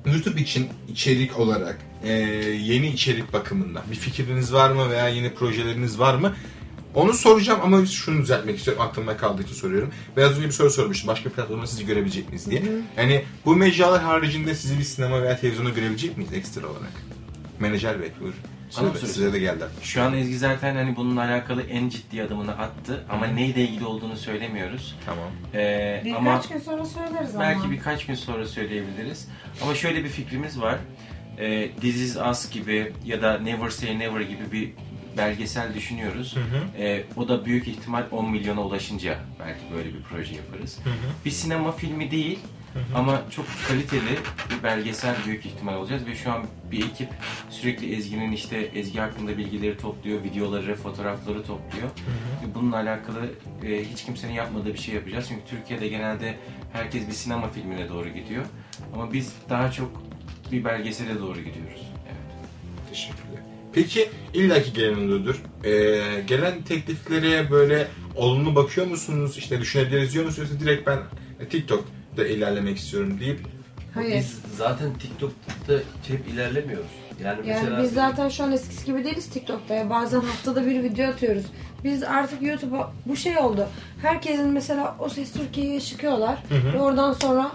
YouTube için içerik olarak e, yeni içerik bakımında bir fikriniz var mı veya yeni projeleriniz var mı? Onu soracağım ama şunu düzeltmek istiyorum. Aklımda kaldığı için soruyorum. Biraz önce bir soru sormuştum. Başka platformda sizi görebilecek miyiz diye. Yani bu mecralar haricinde sizi bir sinema veya televizyonda görebilecek miyiz ekstra olarak? Menajer Bey buyurun. Size, soruyorsun? size de geldi. Şu an Ezgi zaten hani bununla alakalı en ciddi adımını attı ama neyle ilgili olduğunu söylemiyoruz. Tamam. Ee, Birkaç ama gün sonra söyleriz ama. belki birkaç gün sonra söyleyebiliriz. Ama şöyle bir fikrimiz var. Ee, This Is Us gibi ya da Never Say Never gibi bir belgesel düşünüyoruz. Ee, o da büyük ihtimal 10 milyona ulaşınca belki böyle bir proje yaparız. Bir sinema filmi değil ama çok kaliteli bir belgesel büyük ihtimal olacağız ve şu an bir ekip sürekli Ezgi'nin işte Ezgi hakkında bilgileri topluyor, videoları, fotoğrafları topluyor. Ve Bununla alakalı e, hiç kimsenin yapmadığı bir şey yapacağız. Çünkü Türkiye'de genelde herkes bir sinema filmine doğru gidiyor. Ama biz daha çok bir belgesele doğru gidiyoruz. Evet. Teşekkürler. Peki illaki gelen oluyordur. Ee, gelen tekliflere böyle olumlu bakıyor musunuz? İşte düşünebiliriz diyor musunuz? Yoksa direkt ben e, TikTok'ta ilerlemek istiyorum deyip Hayır. Biz zaten TikTok'ta hep ilerlemiyoruz. Yani, Yani mesela biz zaten şu an eskisi gibi değiliz TikTok'ta. Ya. Bazen haftada bir video atıyoruz. Biz artık YouTube'a bu şey oldu. Herkesin mesela o ses Türkiye'ye çıkıyorlar. Ve oradan sonra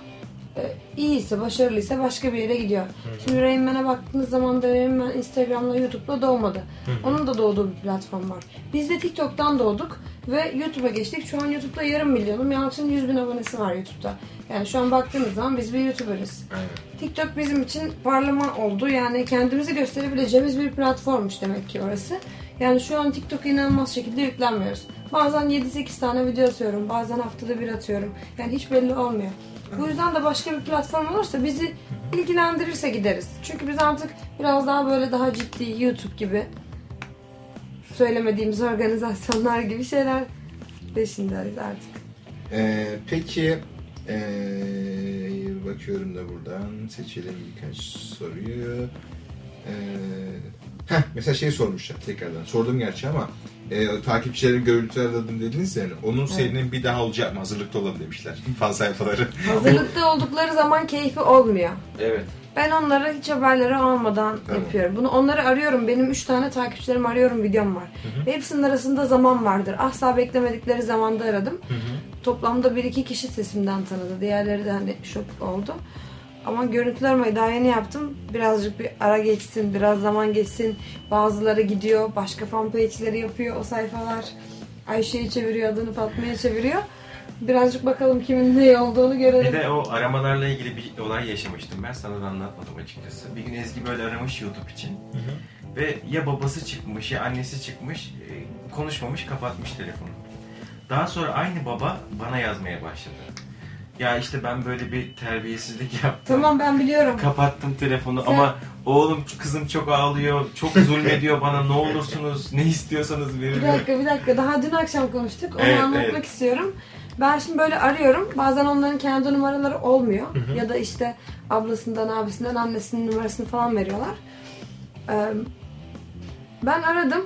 iyiyse, başarılıysa başka bir yere gidiyor. Şimdi Rain Man'e baktığınız zaman da Rain Man Instagram'la YouTube'la doğmadı. Onun da doğduğu bir platform var. Biz de TikTok'tan doğduk ve YouTube'a geçtik. Şu an YouTube'da yarım milyonum. Yalçın 100 bin abonesi var YouTube'da. Yani şu an baktığınız zaman biz bir YouTuber'ız. aynen. TikTok bizim için parlama oldu. Yani kendimizi gösterebileceğimiz bir platformmuş demek ki orası. Yani şu an TikTok'a inanılmaz şekilde yüklenmiyoruz. Bazen 7-8 tane video atıyorum. Bazen haftada bir atıyorum. Yani hiç belli olmuyor. Bu yüzden de başka bir platform olursa bizi ilgilendirirse gideriz. Çünkü biz artık biraz daha böyle daha ciddi YouTube gibi söylemediğimiz organizasyonlar gibi şeyler peşindeyiz artık. Ee, peki ee, bakıyorum da buradan seçelim birkaç soruyu. Ee, heh, mesela şey sormuşlar tekrardan. Sordum gerçi ama e, takipçilerin görüntüler aradım dediniz yani. Onun serinin bir daha olacak mı? Hazırlıkta olalım demişler. Fan sayfaları. Hazırlıkta oldukları zaman keyfi olmuyor. Evet. Ben onları hiç haberleri almadan Tamam. yapıyorum. Bunu onları arıyorum. Benim üç tane takipçilerim arıyorum videom var. Ve hepsinin arasında zaman vardır. Asla beklemedikleri zamanda aradım. Toplamda bir iki kişi sesimden tanıdı. Diğerleri de hani şok oldu. Ama görüntüler aramayı daha yeni yaptım. Birazcık bir ara geçsin, biraz zaman geçsin. Bazıları gidiyor, başka fanpage'leri yapıyor o sayfalar. Ayşe'yi çeviriyor, adını Fatma'ya çeviriyor. Birazcık bakalım kimin ne olduğunu Bir görelim. de o aramalarla ilgili bir olay yaşamıştım ben. Sana da anlatmadım açıkçası. Bir gün Ezgi böyle aramış YouTube için. Ve ya babası çıkmış ya annesi çıkmış. e, Konuşmamış kapatmış telefonu. Daha sonra aynı baba bana yazmaya başladı. Ya işte ben böyle bir terbiyesizlik yaptım. Tamam ben biliyorum. Kapattım telefonu Sen- ama oğlum kızım çok ağlıyor, çok zulmediyor bana ne olursunuz ne istiyorsanız verin. Bir dakika bir dakika daha dün akşam konuştuk onu Evet, anlatmak evet. istiyorum. Ben şimdi böyle arıyorum bazen onların kendi numaraları olmuyor ya da işte ablasından abisinden annesinin numarasını falan veriyorlar. Ee, ben aradım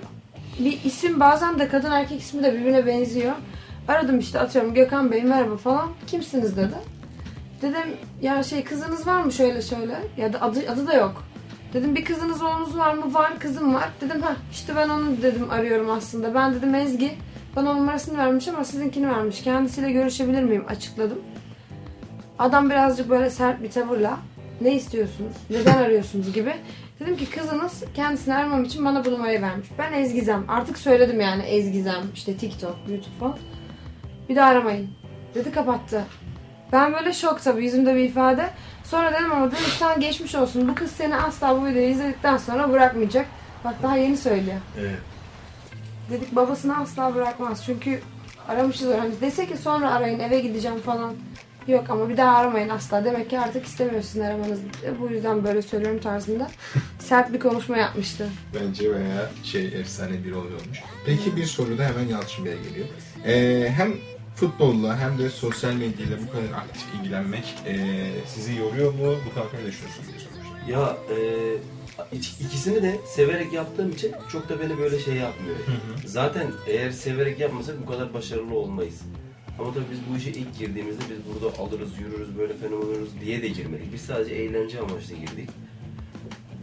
bir isim bazen de kadın erkek ismi de birbirine benziyor. Aradım işte atıyorum Gökhan Bey merhaba falan kimsiniz dedi. Dedim ya şey kızınız var mı şöyle şöyle ya da adı, adı da yok. Dedim bir kızınız oğlunuz var mı? Var kızım var. Dedim ha işte ben onu dedim arıyorum aslında. Ben dedim Ezgi bana numarasını vermiş ama sizinkini vermiş. Kendisiyle görüşebilir miyim? Açıkladım. Adam birazcık böyle sert bir tavırla ne istiyorsunuz? Neden arıyorsunuz gibi. Dedim ki kızınız kendisini aramam için bana bu numarayı vermiş. Ben Ezgizem. Artık söyledim yani Ezgizem. işte TikTok, YouTube falan. Bir daha aramayın. Dedi kapattı. Ben böyle şok tabii yüzümde bir ifade. Sonra dedim ama dedim sen geçmiş olsun. Bu kız seni asla bu videoyu izledikten sonra bırakmayacak. Bak daha yeni söylüyor. Evet. Dedik babasını asla bırakmaz. Çünkü aramışız hani dese ki sonra arayın eve gideceğim falan. Yok ama bir daha aramayın asla. Demek ki artık istemiyorsun aramanızı. E, Bu yüzden böyle söylüyorum tarzında. Sert bir konuşma yapmıştı. Bence bayağı şey efsane bir olay olmuş. Peki bir soru da hemen Yalçın Bey'e geliyor. Ee, hem futbolla hem de sosyal medyayla bu kadar aktif ilgilenmek ee, sizi yoruyor mu? Bu konuda ne düşünüyorsunuz diye sormuşlar. Ya e, ik- ikisini de severek yaptığım için çok da beni böyle şey yapmıyor. Zaten eğer severek yapmasak bu kadar başarılı olmayız. Ama tabii biz bu işe ilk girdiğimizde biz burada alırız, yürürüz, böyle fenomen oluruz diye de girmedik. Biz sadece eğlence amaçlı girdik.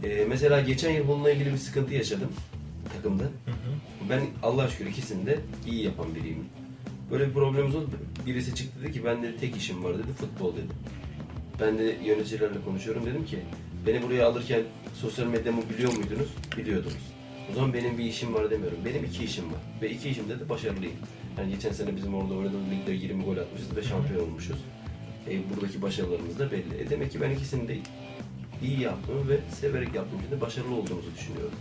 E, mesela geçen yıl bununla ilgili bir sıkıntı yaşadım takımda. Ben Allah şükür ikisini de iyi yapan biriyim. Böyle bir problemimiz oldu. Birisi çıktı dedi ki ben de tek işim var dedi futbol dedi. Ben de yöneticilerle konuşuyorum dedim ki beni buraya alırken sosyal medyamı biliyor muydunuz? Biliyordunuz. O zaman benim bir işim var demiyorum. Benim iki işim var. Ve iki işimde de başarılıyım. Yani geçen sene bizim orada oynadığımız ligde 20 gol atmışız ve şampiyon olmuşuz. E, buradaki başarılarımız da belli. E, demek ki ben ikisini de iyi yaptığımı ve severek yaptığım için de başarılı olduğumuzu düşünüyorum.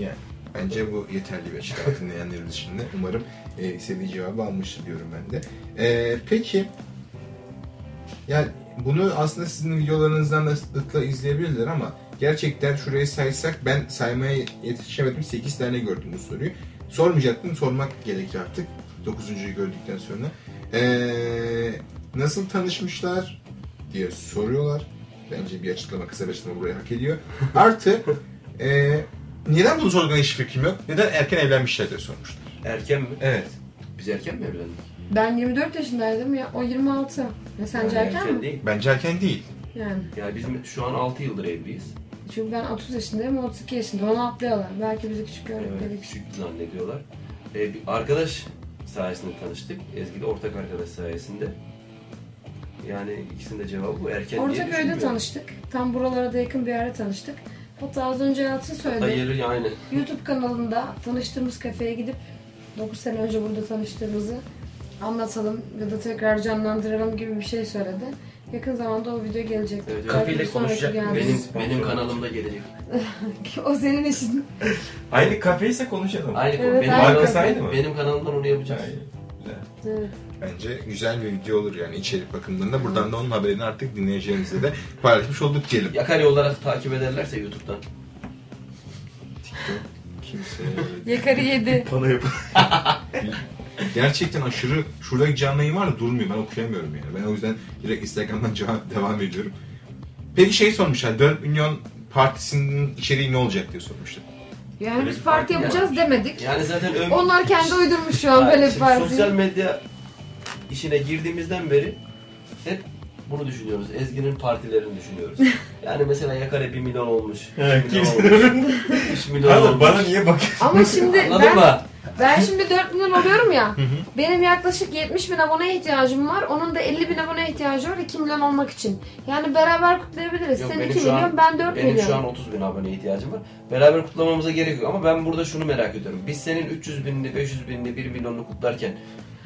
Yani bence bu yeterli bir açıklama dinleyenlerin dışında. Umarım e, istediği cevabı almıştır diyorum ben de. E, peki yani bunu aslında sizin videolarınızdan da sıklıkla izleyebilirler ama gerçekten şurayı saysak ben saymaya yetişemedim. 8 tane gördüm bu soruyu. Sormayacaktım, sormak gerekir artık. 9.yu gördükten sonra. E, nasıl tanışmışlar diye soruyorlar. Bence bir açıklama, kısa bir açıklama buraya hak ediyor. Artı e, neden bunu sorduklarına hiç fikrim yok. Neden erken evlenmişler diye sormuşlar. Erken mi? Evet. Biz erken mi evlendik? Ben 24 yaşındaydım ya o 26. Ya sence Yani erken mi? değil. Bence erken değil. Yani. Yani biz şu an 6 yıldır evliyiz. Çünkü ben 30 yaşındayım, o 32 yaşında. Onu atlıyorlar. Belki bizi küçük Evet, gördükleri için. küçük zannediyorlar. Ee, bir arkadaş sayesinde tanıştık. Ezgi de ortak arkadaş sayesinde. Yani ikisinin de cevabı bu. Erken diye Ortaköy'de düşünmüyorum. tanıştık. Tam buralara da yakın bir yerde tanıştık. Hatta az önce Yalçın söyledi. yeri aynı. YouTube kanalında tanıştığımız kafeye gidip 9 sene önce burada tanıştığımızı anlatalım ya da tekrar canlandıralım gibi bir şey söyledi. Yakın zamanda o video gelecek. Evet, Kafeyle konuşacak. geldi. Benim, benim kanalımda gelecek. o senin işin. Aynı kafeyse konuşalım. Aynı Evet, benim, aynı kafe. benim kanalımdan onu yapacağız. Hayır. Güzel. Evet. Bence güzel bir video olur yani içerik bakımından da. Buradan da onun haberini artık dinleyeceğimizle de paylaşmış olduk diyelim. Yakari olarak takip ederlerse YouTube'dan. TikTok kimse... Yakarı yedi. Bana yap. Gerçekten aşırı şuradaki canlı yayın var da durmuyor. Ben okuyamıyorum yani. Ben o yüzden direkt Instagram'dan cevap devam ediyorum. Peki şey sormuşlar. 4 milyon partisinin içeriği ne olacak diye sormuşlar. Yani Böyle biz parti parti yapacağız demedik. Yani zaten ön... Onlar kendi uydurmuş şu an böyle bir parti. Sosyal medya işine girdiğimizden beri hep bunu düşünüyoruz. Ezgi'nin partilerini düşünüyoruz. Yani mesela Yakare 1 milyon olmuş. 2 milyon olmuş. 3 milyon olmuş. bana niye bakıyorsun? Ama şimdi Anladın ben, mı? ben şimdi 4 milyon oluyorum ya. benim yaklaşık 70 bin aboneye ihtiyacım var. Onun da 50 bin aboneye ihtiyacı var 2 milyon olmak için. Yani beraber kutlayabiliriz. Yok, Sen benim 2 şu an- milyon ben 4 Benim milyon. şu an 30 bin aboneye ihtiyacım var. Beraber kutlamamıza gerek yok ama ben burada şunu merak ediyorum. Biz senin 300 binini, 500 binini, 1 milyonunu kutlarken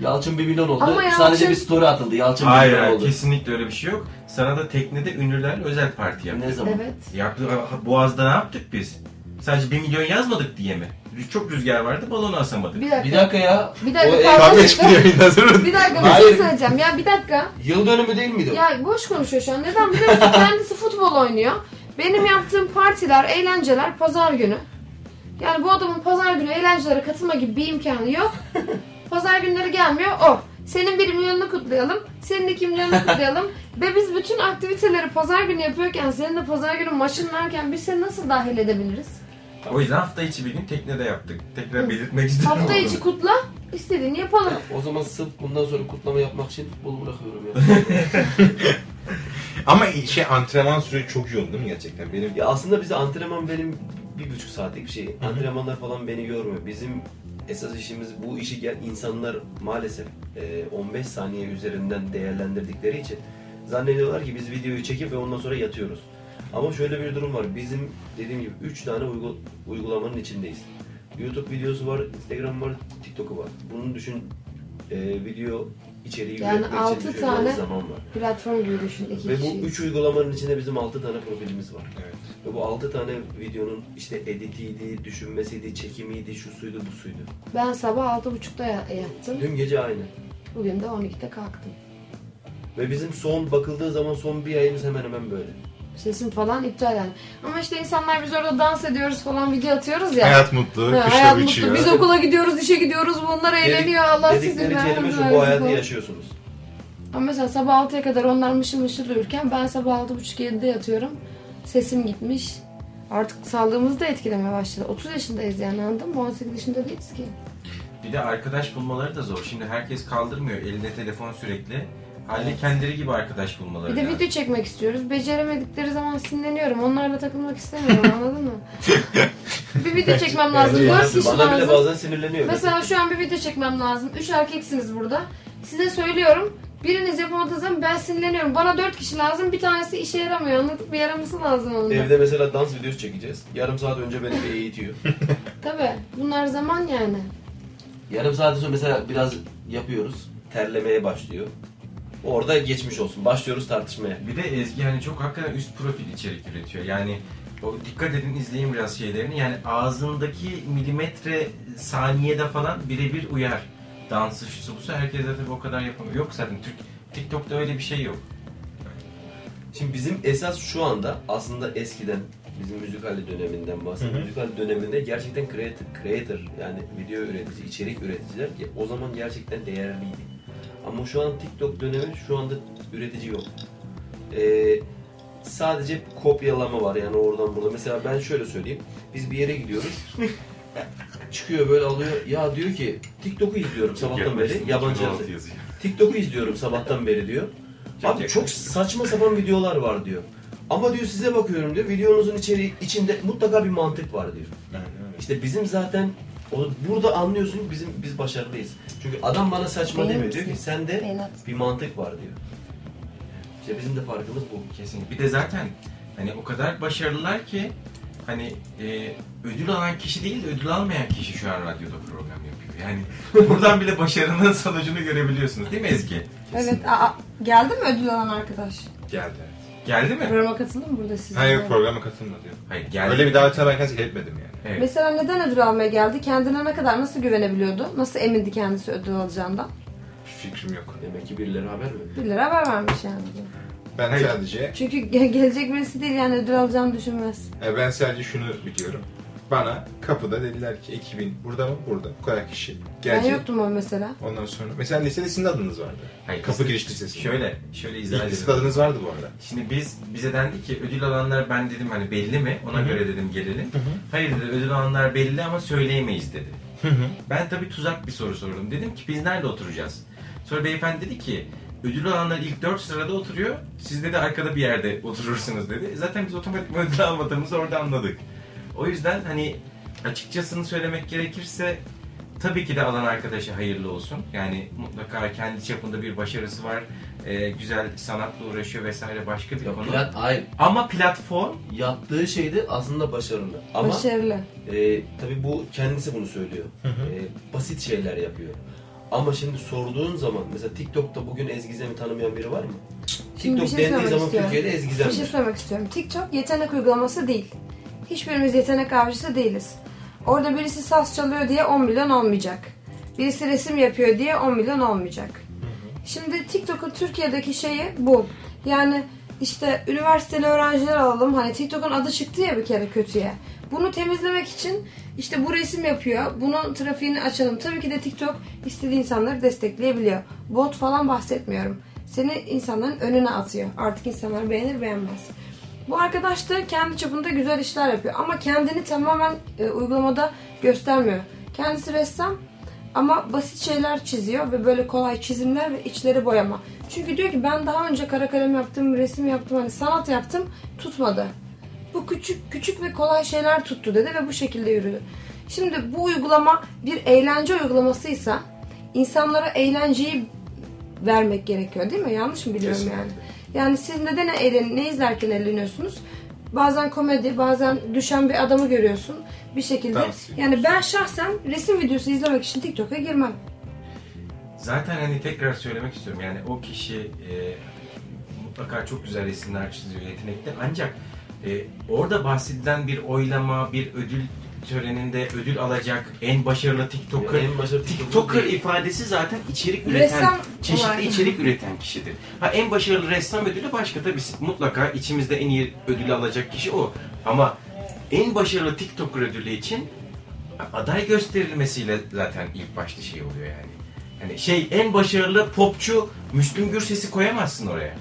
Yalçın 1 milyon oldu. Ama Yalçın- Sadece bir story atıldı. Yalçın 1 Hayır, milyon hayır oldu. kesinlikle öyle bir şey yok. Sana da teknede ünlülerle özel parti yaptık. Ne zaman? Evet. Yaptık, Boğaz'da ne yaptık biz? Sadece 1 milyon yazmadık diye mi? Çok rüzgar vardı balonu asamadık. Bir dakika. Bir dakika ya. Bir dakika, O, kavga çıktı. yayından sonra. Bir dakika bir şey Hayır. söyleyeceğim. Ya bir dakika. Yıl dönümü değil miydi o? Ya boş konuşuyor şu an. Neden biliyor musun? Kendisi futbol oynuyor. Benim yaptığım partiler, eğlenceler pazar günü. Yani bu adamın pazar günü eğlencelere katılma gibi bir imkanı yok. Pazar günleri gelmiyor. O. Senin bir milyonunu kutlayalım. Senin iki milyonunu kutlayalım. Ve biz bütün aktiviteleri pazar günü yapıyorken, senin de pazar günü maçın varken biz seni nasıl dahil edebiliriz? O yüzden hafta içi bir gün teknede yaptık. Tekrar belirtmek istiyorum. Hafta içi kutla, istediğini yapalım. O zaman sırf bundan sonra kutlama yapmak için futbolu bırakıyorum ya. Ama şey antrenman süreci çok oldu değil mi gerçekten? Benim ya aslında bize antrenman benim bir buçuk saatlik bir şey. Antrenmanlar falan beni görmüyor. Bizim esas işimiz bu işi gel insanlar maalesef e, 15 saniye üzerinden değerlendirdikleri için zannediyorlar ki biz videoyu çekip ve ondan sonra yatıyoruz. Ama şöyle bir durum var. Bizim dediğim gibi 3 tane uygu- uygulamanın içindeyiz. YouTube videosu var, Instagram var, TikTok'u var. Bunun düşün e, video içeriği Yani üretmek altı için tane zaman var. Platform gibi düşün. iki Ve bu üç uygulamanın içinde bizim 6 tane profilimiz var. evet. Ve bu 6 tane videonun işte editiydi, düşünmesiydi, çekimiydi, şu suydu, bu suydu. Ben sabah altı buçukta ya- yattım. Dün gece aynı. Bugün de 12'de kalktım. Ve bizim son bakıldığı zaman son bir ayımız hemen hemen böyle. Sesim falan iptal yani. Ama işte insanlar biz orada dans ediyoruz falan video atıyoruz ya. Hayat mutlu, Ha, kışla hayat uçuyor. mutlu. Biz okula gidiyoruz, işe gidiyoruz. Bunlar eğleniyor. Allah sizin Dedikleri kelime şu, bu hayatı yaşıyorsunuz. Ama mesela sabah 6'ya kadar onlar mışıl mışıl uyurken ben sabah 6.30-7'de yatıyorum. Sesim gitmiş. Artık sağlığımızı da etkilemeye başladı. 30 yaşındayız yani anladın mı? 18 yaşında değiliz ki. Bir de arkadaş bulmaları da zor. Şimdi herkes kaldırmıyor. Elinde telefon sürekli. Halde kendileri gibi arkadaş bulmaları Bir de lazım. video çekmek istiyoruz. Beceremedikleri zaman sinirleniyorum. Onlarla takılmak istemiyorum anladın mı? bir video çekmem lazım. 4 kişi Bana bile lazım. bazen sinirleniyor. Mesela şu an bir video çekmem lazım. Üç erkeksiniz burada. Size söylüyorum. Biriniz yapamadığınız zaman ben sinirleniyorum. Bana dört kişi lazım. Bir tanesi işe yaramıyor. Anladın mı? Bir yaraması lazım onun da. Evde mesela dans videosu çekeceğiz. Yarım saat önce beni bir eğitiyor. Tabii. Bunlar zaman yani. Yarım saat sonra mesela biraz yapıyoruz. Terlemeye başlıyor. Orada geçmiş olsun. Başlıyoruz tartışmaya. Bir de Ezgi hani çok hakikaten üst profil içerik üretiyor. Yani o dikkat edin izleyin biraz şeylerini. Yani ağzındaki milimetre saniyede falan birebir uyar. Dansı şusu busu herkes de tabii o kadar yapamıyor. Yok zaten Türk TikTok'ta öyle bir şey yok. Şimdi bizim esas şu anda aslında eskiden bizim müzikalli döneminden bahsediyorum. Müzikalli döneminde gerçekten creator, creator yani video üretici, içerik üreticiler o zaman gerçekten değerliydi. Ama şu an TikTok dönemi şu anda üretici yok. Ee, sadece kopyalama var yani oradan burada. Mesela ben şöyle söyleyeyim. Biz bir yere gidiyoruz. Çıkıyor böyle alıyor. Ya diyor ki TikTok'u izliyorum sabahtan beri. Yabancı. TikTok'u izliyorum sabahtan beri diyor. Abi çok saçma sapan videolar var diyor. Ama diyor size bakıyorum diyor. Videonuzun içeri, içinde mutlaka bir mantık var diyor. İşte bizim zaten burada anlıyorsun bizim biz başarılıyız. Çünkü adam bana saçma Benim demiyor diyor ki sende Beynat. bir mantık var diyor. İşte bizim de farkımız bu. Kesinlikle. Bir de zaten hani o kadar başarılılar ki hani e, ödül alan kişi değil de ödül almayan kişi şu an radyoda program yapıyor. Yani buradan bile başarının sonucunu görebiliyorsunuz değil mi Ezgi? Evet. Aa, geldi mi ödül alan arkadaş? Geldi. Geldi mi? Programa katıldı mı burada sizin? Hayır programa katılmadı. Hayır geldi. Öyle bir davete ben kendisi etmedim yani. Evet. Mesela neden ödül almaya geldi? Kendine ne kadar nasıl güvenebiliyordu? Nasıl emindi kendisi ödül alacağından? Fikrim yok. Demek ki birileri haber mi? 1 lira haber vermiş yani. Ben Hayır. sadece Çünkü ge- gelecek birisi değil yani ödül alacağını düşünmez. e, ben sadece şunu biliyorum. Bana kapıda dediler ki ekibin burada mı? Burada. Bu kadar kişi. Ben Gelecek. yoktum o mesela. Ondan sonra. Mesela lisede sizin de adınız vardı. Hayır, Kapı lise- giriş lisesi. Şöyle, şöyle izah İlk lisede edelim. adınız vardı bu arada. Şimdi biz bize dendi ki ödül alanlar ben dedim hani belli mi? Ona Hı hı. göre dedim gelelim. Hı hı. Hayır dedi ödül alanlar belli ama söyleyemeyiz dedi. Hı hı. Ben tabii tuzak bir soru sordum. Dedim ki biz nerede oturacağız? Sonra beyefendi dedi ki ödül alanlar ilk 4 sırada oturuyor. Siz dedi arkada bir yerde oturursunuz dedi. Zaten biz otomatik ödül almadığımızı orada anladık. O yüzden hani açıkçasını söylemek gerekirse tabii ki de alan arkadaşa hayırlı olsun. Yani mutlaka kendi çapında bir başarısı var. Ee, güzel sanatla uğraşıyor vesaire başka bir Ya konu. plat, hayır. Ama platform Yaptığı şeyde aslında başarılı. Ama Başarılı. e, tabii bu kendisi bunu söylüyor. Hı hı. E, basit şeyler yapıyor. Ama şimdi sorduğun zaman mesela TikTok'ta bugün Ezgizem'i tanımayan biri var mı? Şimdi bir TikTok şey dendiği zaman istiyorum. Türkiye'de Ezgizem. Bir şey söylemek istiyorum. TikTok yetenek uygulaması değil. Hiçbirimiz yetenek avcısı değiliz. Orada birisi saz çalıyor diye 10 milyon olmayacak. Birisi resim yapıyor diye 10 milyon olmayacak. Şimdi TikTok'un Türkiye'deki şeyi bu. Yani işte üniversiteli öğrenciler alalım. Hani TikTok'un adı çıktı ya bir kere kötüye. Bunu temizlemek için işte bu resim yapıyor. Bunun trafiğini açalım. Tabii ki de TikTok istediği insanları destekleyebiliyor. Bot falan bahsetmiyorum. Seni insanların önüne atıyor. Artık insanlar beğenir beğenmez. Bu arkadaş da kendi çapında güzel işler yapıyor. Ama kendini tamamen e, uygulamada göstermiyor. Kendisi ressam ama basit şeyler çiziyor ve böyle kolay çizimler ve içleri boyama. Çünkü diyor ki ben daha önce kara kalem yaptım, resim yaptım, hani sanat yaptım, tutmadı. Bu küçük küçük ve kolay şeyler tuttu dedi ve bu şekilde yürüdü. Şimdi bu uygulama bir eğlence uygulamasıysa insanlara eğlenceyi vermek gerekiyor değil mi? Yanlış mı biliyorum Kesinlikle. yani? Yani siz neden eğlen ne izlerken eğleniyorsunuz? Bazen komedi, bazen düşen bir adamı görüyorsun bir şekilde. Dans Yani ben şahsen resim videosu izlemek için TikTok'a girmem. Zaten hani tekrar söylemek istiyorum yani o kişi e, mutlaka çok güzel resimler çiziyor yetenekli ancak e, orada bahsedilen bir oylama, bir ödül töreninde ödül alacak en başarılı TikToker, En başarılı TikToker ifadesi zaten içerik üreten, Ressam çeşitli olarak. içerik üreten kişidir. Ha en başarılı ressam ödülü başka tabii mutlaka içimizde en iyi ödülü alacak kişi o. Ama en başarılı TikToker ödülü için aday gösterilmesiyle zaten ilk başta şey oluyor yani. Hani şey en başarılı popçu Müslüm Gürses'i koyamazsın oraya.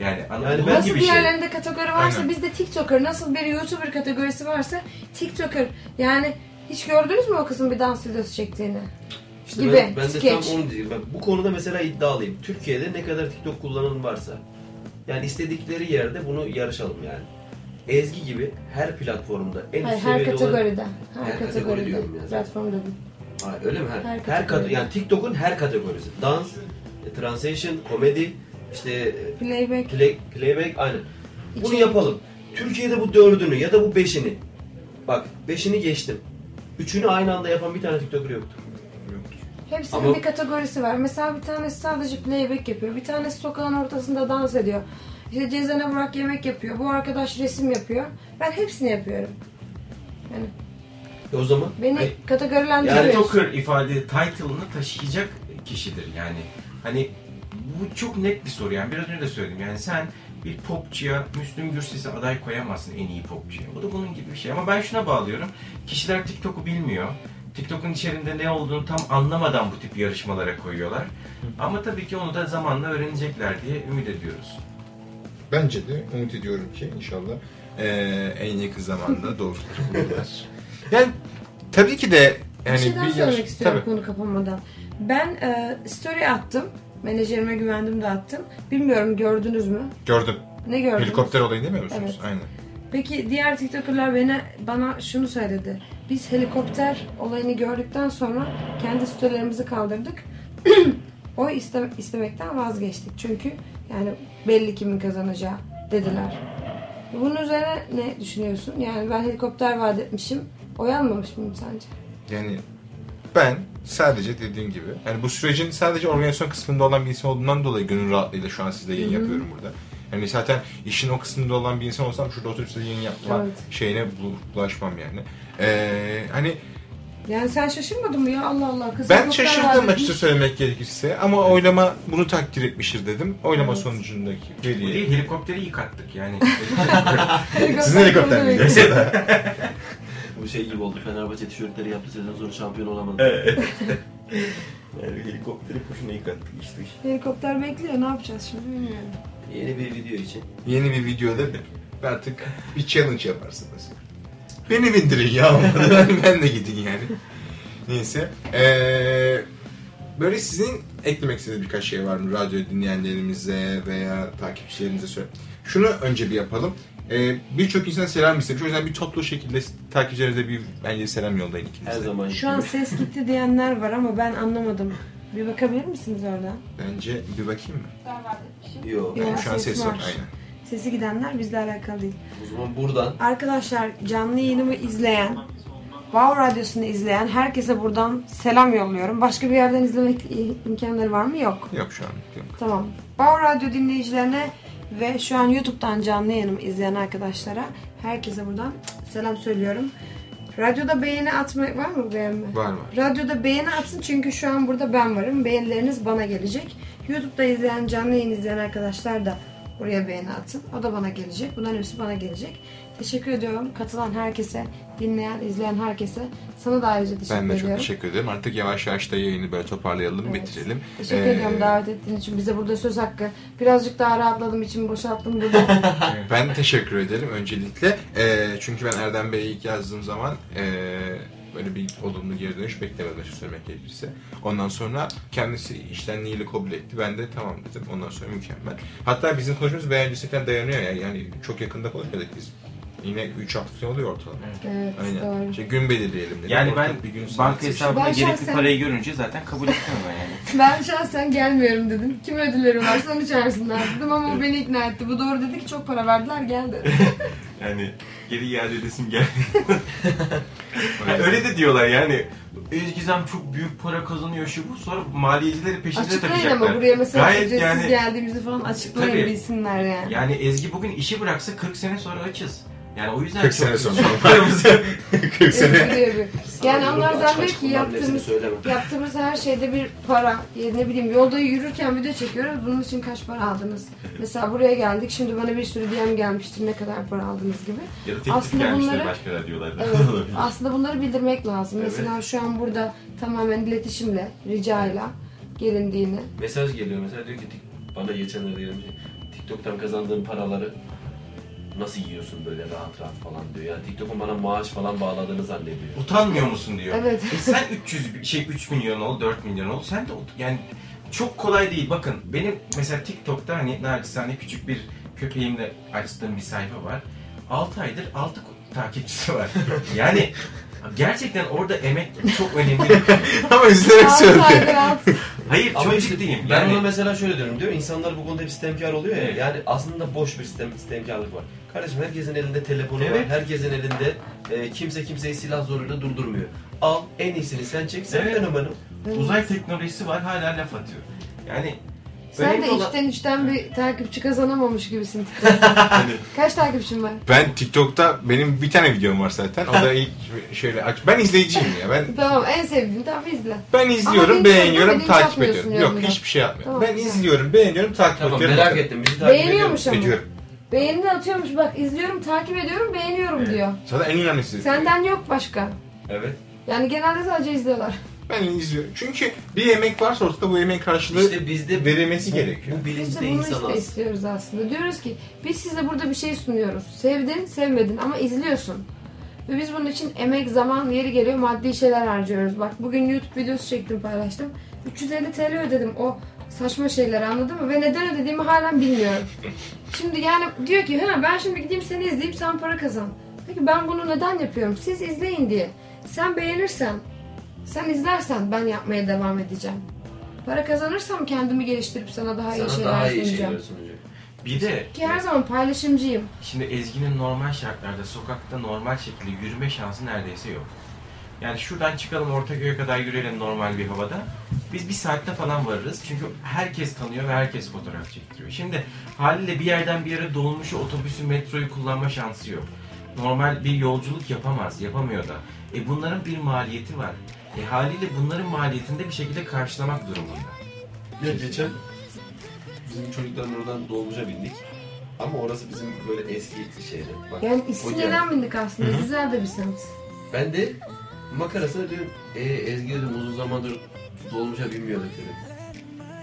Yani anladın mı? Nasıl gibi bir şey. yerlerinde kategori varsa Aynen. bizde TikToker, nasıl bir YouTuber kategorisi varsa TikToker. Yani hiç gördünüz mü o kızın bir dans videosu çektiğini? İşte gibi, ben, ben de skeç. tam onu diyeyim. Ben bu konuda mesela iddialıyım. Türkiye'de ne kadar TikTok kullanan varsa yani istedikleri yerde bunu yarışalım yani. Ezgi gibi her platformda en Hayır, her seviyede olan... kategoride. Her, Her kategori kategoride. diyorum. Platformda. Hayır, öyle mi? Her, Her her, kategoride. kategori. Yani TikTok'un her kategorisi. Dans, translation, komedi, işte e, Playback. play, playback aynen. Bunu yapalım. Türkiye'de bu dördünü ya da bu beşini. Bak beşini geçtim. Üçünü aynı anda yapan bir tane TikToker yoktu. Hepsinin Ama- bir kategorisi var. Mesela bir tanesi sadece playback yapıyor. Bir tanesi sokağın ortasında dans ediyor. İşte Cezene Burak yemek yapıyor. Bu arkadaş resim yapıyor. Ben hepsini yapıyorum. Yani E o zaman beni Ay, kategorilendirmiyorsun. TikToker ifade title'ını taşıyacak kişidir yani. Hani bu çok net bir soru yani biraz önce de söyledim yani sen bir popçuya Müslüm Gürses'e aday koyamazsın en iyi popçuya. Bu da bunun gibi bir şey ama ben şuna bağlıyorum. Kişiler TikTok'u bilmiyor. TikTok'un içerisinde ne olduğunu tam anlamadan bu tip yarışmalara koyuyorlar. Ama tabii ki onu da zamanla öğrenecekler diye ümit ediyoruz. Bence de umut ediyorum ki inşallah eee, en yakın zamanda doğrultuları bulurlar. yani tabii ki de yani bir şey daha bir söylemek yarış- istiyorum tabii. konu kapanmadan. Ben e, story attım. Menajerime güvendim de attım. Bilmiyorum gördünüz mü? Gördüm. Ne gördünüz? Helikopter olayını demiyor musunuz? Evet. Aynen. Peki diğer TikToker'lar bana, bana şunu söyledi. Biz helikopter olayını gördükten sonra kendi storylerimizi kaldırdık. Oy iste, istemekten vazgeçtik. Çünkü yani belli kimin kazanacağı dediler. Bunun üzerine ne düşünüyorsun? Yani ben helikopter vaat etmişim. Oy almamış mıyım sence? Yani ben sadece dediğim gibi yani bu sürecin sadece organizasyon kısmında olan bir insan olduğundan dolayı gönül rahatlığıyla şu an sizle yayın yapıyorum burada. Yani zaten işin o kısmında olan bir insan olsam şurada oturup size yayın yapma Evet. şeyine bu- bulaşmam yani. Ee, hani Yani sen şaşırmadın mı ya Allah Allah kız ben şaşırdım açıkça söylemek gerekirse ama oylama bunu takdir etmiştir dedim. Oylama Evet. sonucundaki değil veriye. helikopteri yıkattık yani. Sizin helikopter miydi? bu şey gibi oldu. Fenerbahçe tişörtleri yaptı sezon sonra şampiyon olamadı. yani helikopteri boşuna yıkattık işte. Helikopter bekliyor ne yapacağız şimdi bilmiyorum. Yeni bir video için. Yeni bir videoda artık bir challenge yaparsınız. Beni bindirin ya. ben, ben de gidin yani. Neyse. Ee, böyle sizin eklemek istediğiniz birkaç şey var mı? Radyo dinleyenlerimize veya takipçilerimize söyle. Şunu önce bir yapalım. Ee, Birçok insan selam istemiş. O yüzden bir toplu şekilde takipçilerinize bir bence selam yollayın ikiniz Her zaman Şu an ses gitti diyenler var ama ben anlamadım. Bir bakabilir misiniz oradan? Bence bir bakayım mı? Yok. Yok. Yani şu an ses ses var. var. Aynen. Sesi gidenler bizle alakalı değil. O zaman buradan Arkadaşlar canlı yayınımı izleyen, Wow Radyosu'nu izleyen herkese buradan selam yolluyorum. Başka bir yerden izlemek imkanları var mı? Yok. Yok şu an. Yok. Tamam. Wow Radyo dinleyicilerine Ve şu an YouTube'dan canlı yayınımı izleyen arkadaşlara herkese buradan selam söylüyorum. Radyoda beğeni atmak var mı beğenme? Var var. Radyoda beğeni atsın çünkü şu an burada ben varım. Beğenileriniz bana gelecek. YouTube'da izleyen, canlı yayın izleyen arkadaşlar da buraya beğeni atın. O da bana gelecek. Bunların hepsi bana gelecek. Teşekkür ediyorum katılan herkese, dinleyen, izleyen herkese. Sana da ayrıca teşekkür Ben de çok ediyorum. teşekkür ederim. Artık yavaş yavaş da yayını böyle toparlayalım, Evet. bitirelim. Teşekkür Ee, ediyorum davet ettiğin için. Bize burada söz hakkı. Birazcık daha rahatladım, içimi boşalttım burada. Ben teşekkür ederim öncelikle. Ee, çünkü ben Erdem Bey'e ilk yazdığım zaman ee, böyle bir olumlu geri dönüş beklemedim açık söylemek gerekirse. Ondan sonra kendisi iştenliğiyle kabul etti. Ben de tamam dedim. Ondan sonra mükemmel. Hatta bizim konuşmamız beğencisi falan dayanıyor ya. Yani çok yakında konuşmadık biz. Yine 3 hafta falan oluyor ortalama. evet, Aynen. doğru. İşte gün belirleyelim dedim. Yani ben bir gün banka saat hesabına Ben gerekli şahsen- parayı görünce zaten kabul ettim ben yani. Ben şahsen gelmiyorum dedim. Kim ödülleri varsa onu çağırsınlar dedim ama o beni ikna etti. Bu doğru dedi ki çok para verdiler gel dedi. Yani geri iade edesim gel. seçtim. öyle de diyorlar yani. Özgizem çok büyük para kazanıyor şu bu sonra maliyecileri peşinde Açıklayın takacaklar. ama buraya mesela Gayet ücretsiz yani- geldiğimizi falan açıklayın Tabii. bilsinler yani. Yani Ezgi bugün işi bıraksa 40 sene sonra açız. Yani o yüzden 40 çok sene sonra. Paramızı- 40 sene. Yani Sana onlar diyorum, açık zannediyor açık ki bunların hepsini yaptığımız yaptığımız her şeyde bir para, ne bileyim yolda yürürken video çekiyoruz. Bunun için kaç para aldınız? Mesela buraya geldik. Şimdi bana bir sürü DM gelmiştir ne kadar para aldınız gibi. ya da teklif Aslında bunları-. Evet. Aslında bunları bildirmek lazım. Evet. Mesela şu an burada tamamen iletişimle, ricayla gelindiğini. Mesaj geliyor mesela diyor ki "Tik- bana geçenlerde gelmiş. TikTok'tan kazandığın paraları nasıl yiyorsun böyle rahat rahat falan diyor. Yani TikTok'un bana maaş falan bağladığını zannediyor. Utanmıyor musun diyor. Evet. E sen 300 bi- şey 3 milyon ol, 4 milyon ol. Sen de ut- yani çok kolay değil. Bakın benim mesela TikTok'ta hani naçizane küçük bir köpeğimle açtığım bir sayfa var. 6 aydır 6 takipçisi var. Yani gerçekten orada emek çok önemli. Ama üzülerek alt. Hayır Ama çok işte ciddiyim. Ben Yani ona mesela şöyle diyorum diyor. İnsanlar bu konuda hep sistemkar oluyor ya. Evet. Yani aslında boş bir sistem, sistemkarlık var. Kardeşim herkesin elinde telefonu var. Evet. Herkesin elinde e, kimse kimseyi silah zoruyla durdurmuyor. Al en iyisini sen çek. Sen Evet. fenomenim. uzay teknolojisi var hala laf atıyor. Yani Sen önemli de olan- içten içten bir takipçi kazanamamış gibisin TikTok'ta. Hani Kaç takipçin var? Ben TikTok'ta benim bir tane videom var zaten. O da ilk şöyle aç. Ben izleyiciyim ya. Ben Tamam en sevdiğin tamam izle. ben izliyorum, linç beğeniyorum, takip ediyorum. Yok yanında. hiçbir şey yapmıyorum. Tamam, ben izliyorum, beğeniyorum, takip Tamam ediyorum. merak ettim. Bizi takip Beğeniyormuş ama. Ediyorum. Beğeni atıyormuş bak izliyorum, takip ediyorum, beğeniyorum diyor. Zaten en önemlisi. Senden yok başka. Evet. Yani genelde sadece izliyorlar. Ben izliyorum. Çünkü bir yemek varsa ortada bu yemeğin karşılığı İşte bizde verilmesi bu, gerekiyor. Bu Biz bilinçte de bunu insan işte istiyoruz aslında. Diyoruz ki biz size burada bir şey sunuyoruz. Sevdin, sevmedin ama izliyorsun. Ve biz bunun için emek, zaman, yeri geliyor maddi şeyler harcıyoruz. Bak bugün YouTube videosu çektim paylaştım. 350 TL ödedim o saçma şeyleri anladın mı? Ve neden ödediğimi halen bilmiyorum. Şimdi yani diyor ki ha ben şimdi gideyim seni izleyip sen para kazan. Peki ben bunu neden yapıyorum? Siz izleyin diye. Sen beğenirsen, sen izlersen ben yapmaya devam edeceğim. Para kazanırsam kendimi geliştirip sana daha iyi Sana şeyler daha iyi sunacağım. şeyler sunacak. bir de Ki her zaman paylaşımcıyım. Şimdi Ezgi'nin normal şartlarda sokakta normal şekilde yürüme şansı neredeyse yok. Yani şuradan çıkalım Ortaköy'e kadar yürüyelim normal bir havada. Biz bir saatte falan varırız. Çünkü herkes tanıyor ve herkes fotoğraf çektiriyor. Şimdi haliyle bir yerden bir yere dolmuşu, otobüsü, metroyu kullanma şansı yok. Normal bir yolculuk yapamaz, yapamıyor da. E bunların bir maliyeti var. E haliyle bunların maliyetini de bir şekilde karşılamak durumunda. Ya geçen bizim çocukların oradan dolmuşa bindik. Ama orası bizim böyle eski şeydi. Bak, Yani o İstinye'den bindik aslında. Güzel de bir semt. Ben de makarasına diyorum, e, Ezgi dedim uzun zamandır dolmuşa binmiyorduk dedim.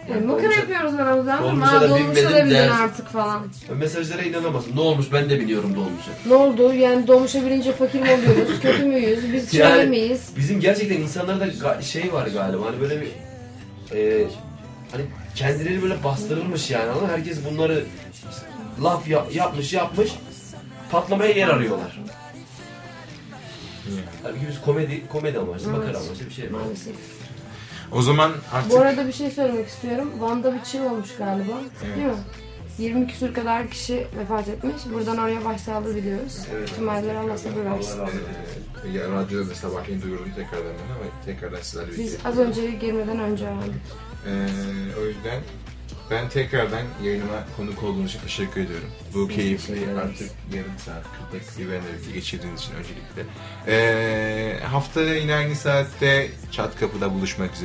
Yani makara dolmuşa- yapıyoruz aramızda ama dolmuşa da dolmuşa da binmedim ders. artık falan. Mesajlara inanamazsın. Ne olmuş ben de biniyorum dolmuşa. Ne oldu? Yani dolmuşa binince fakir mi oluyoruz? Kötü müyüz? Biz Yani- miyiz? Bizim gerçekten insanlarda ga- şey var galiba hani böyle bir e, hani kendileri böyle bastırılmış yani ama herkes bunları laf yap- yapmış yapmış patlamaya yer arıyorlar. Halbuki biz komedi komedi amaçlı, Evet. makara amaçlı bir şey yapıyoruz. Maalesef. O zaman artık Bu arada bir şey söylemek istiyorum. Van'da bir çığ olmuş galiba. Evet. Değil mi? 20 küsür kadar kişi vefat etmiş. Buradan oraya başsağlığı diliyoruz. Evet. Tüm aileler Allah sabır versin. Allah ya radyoda da sabahleyin duyurdum tekrardan ben ama tekrardan sizlerle Biz az önce girmeden önce öğrendik. Ee, o yüzden Ben tekrardan yayınıma konuk olduğunuz için teşekkür ediyorum. Bu keyifli artık yarım saat 40 dakikayı benimle birlikte geçirdiğiniz için öncelikle. Ee, haftaya yine aynı saatte Çat Kapı'da buluşmak üzere.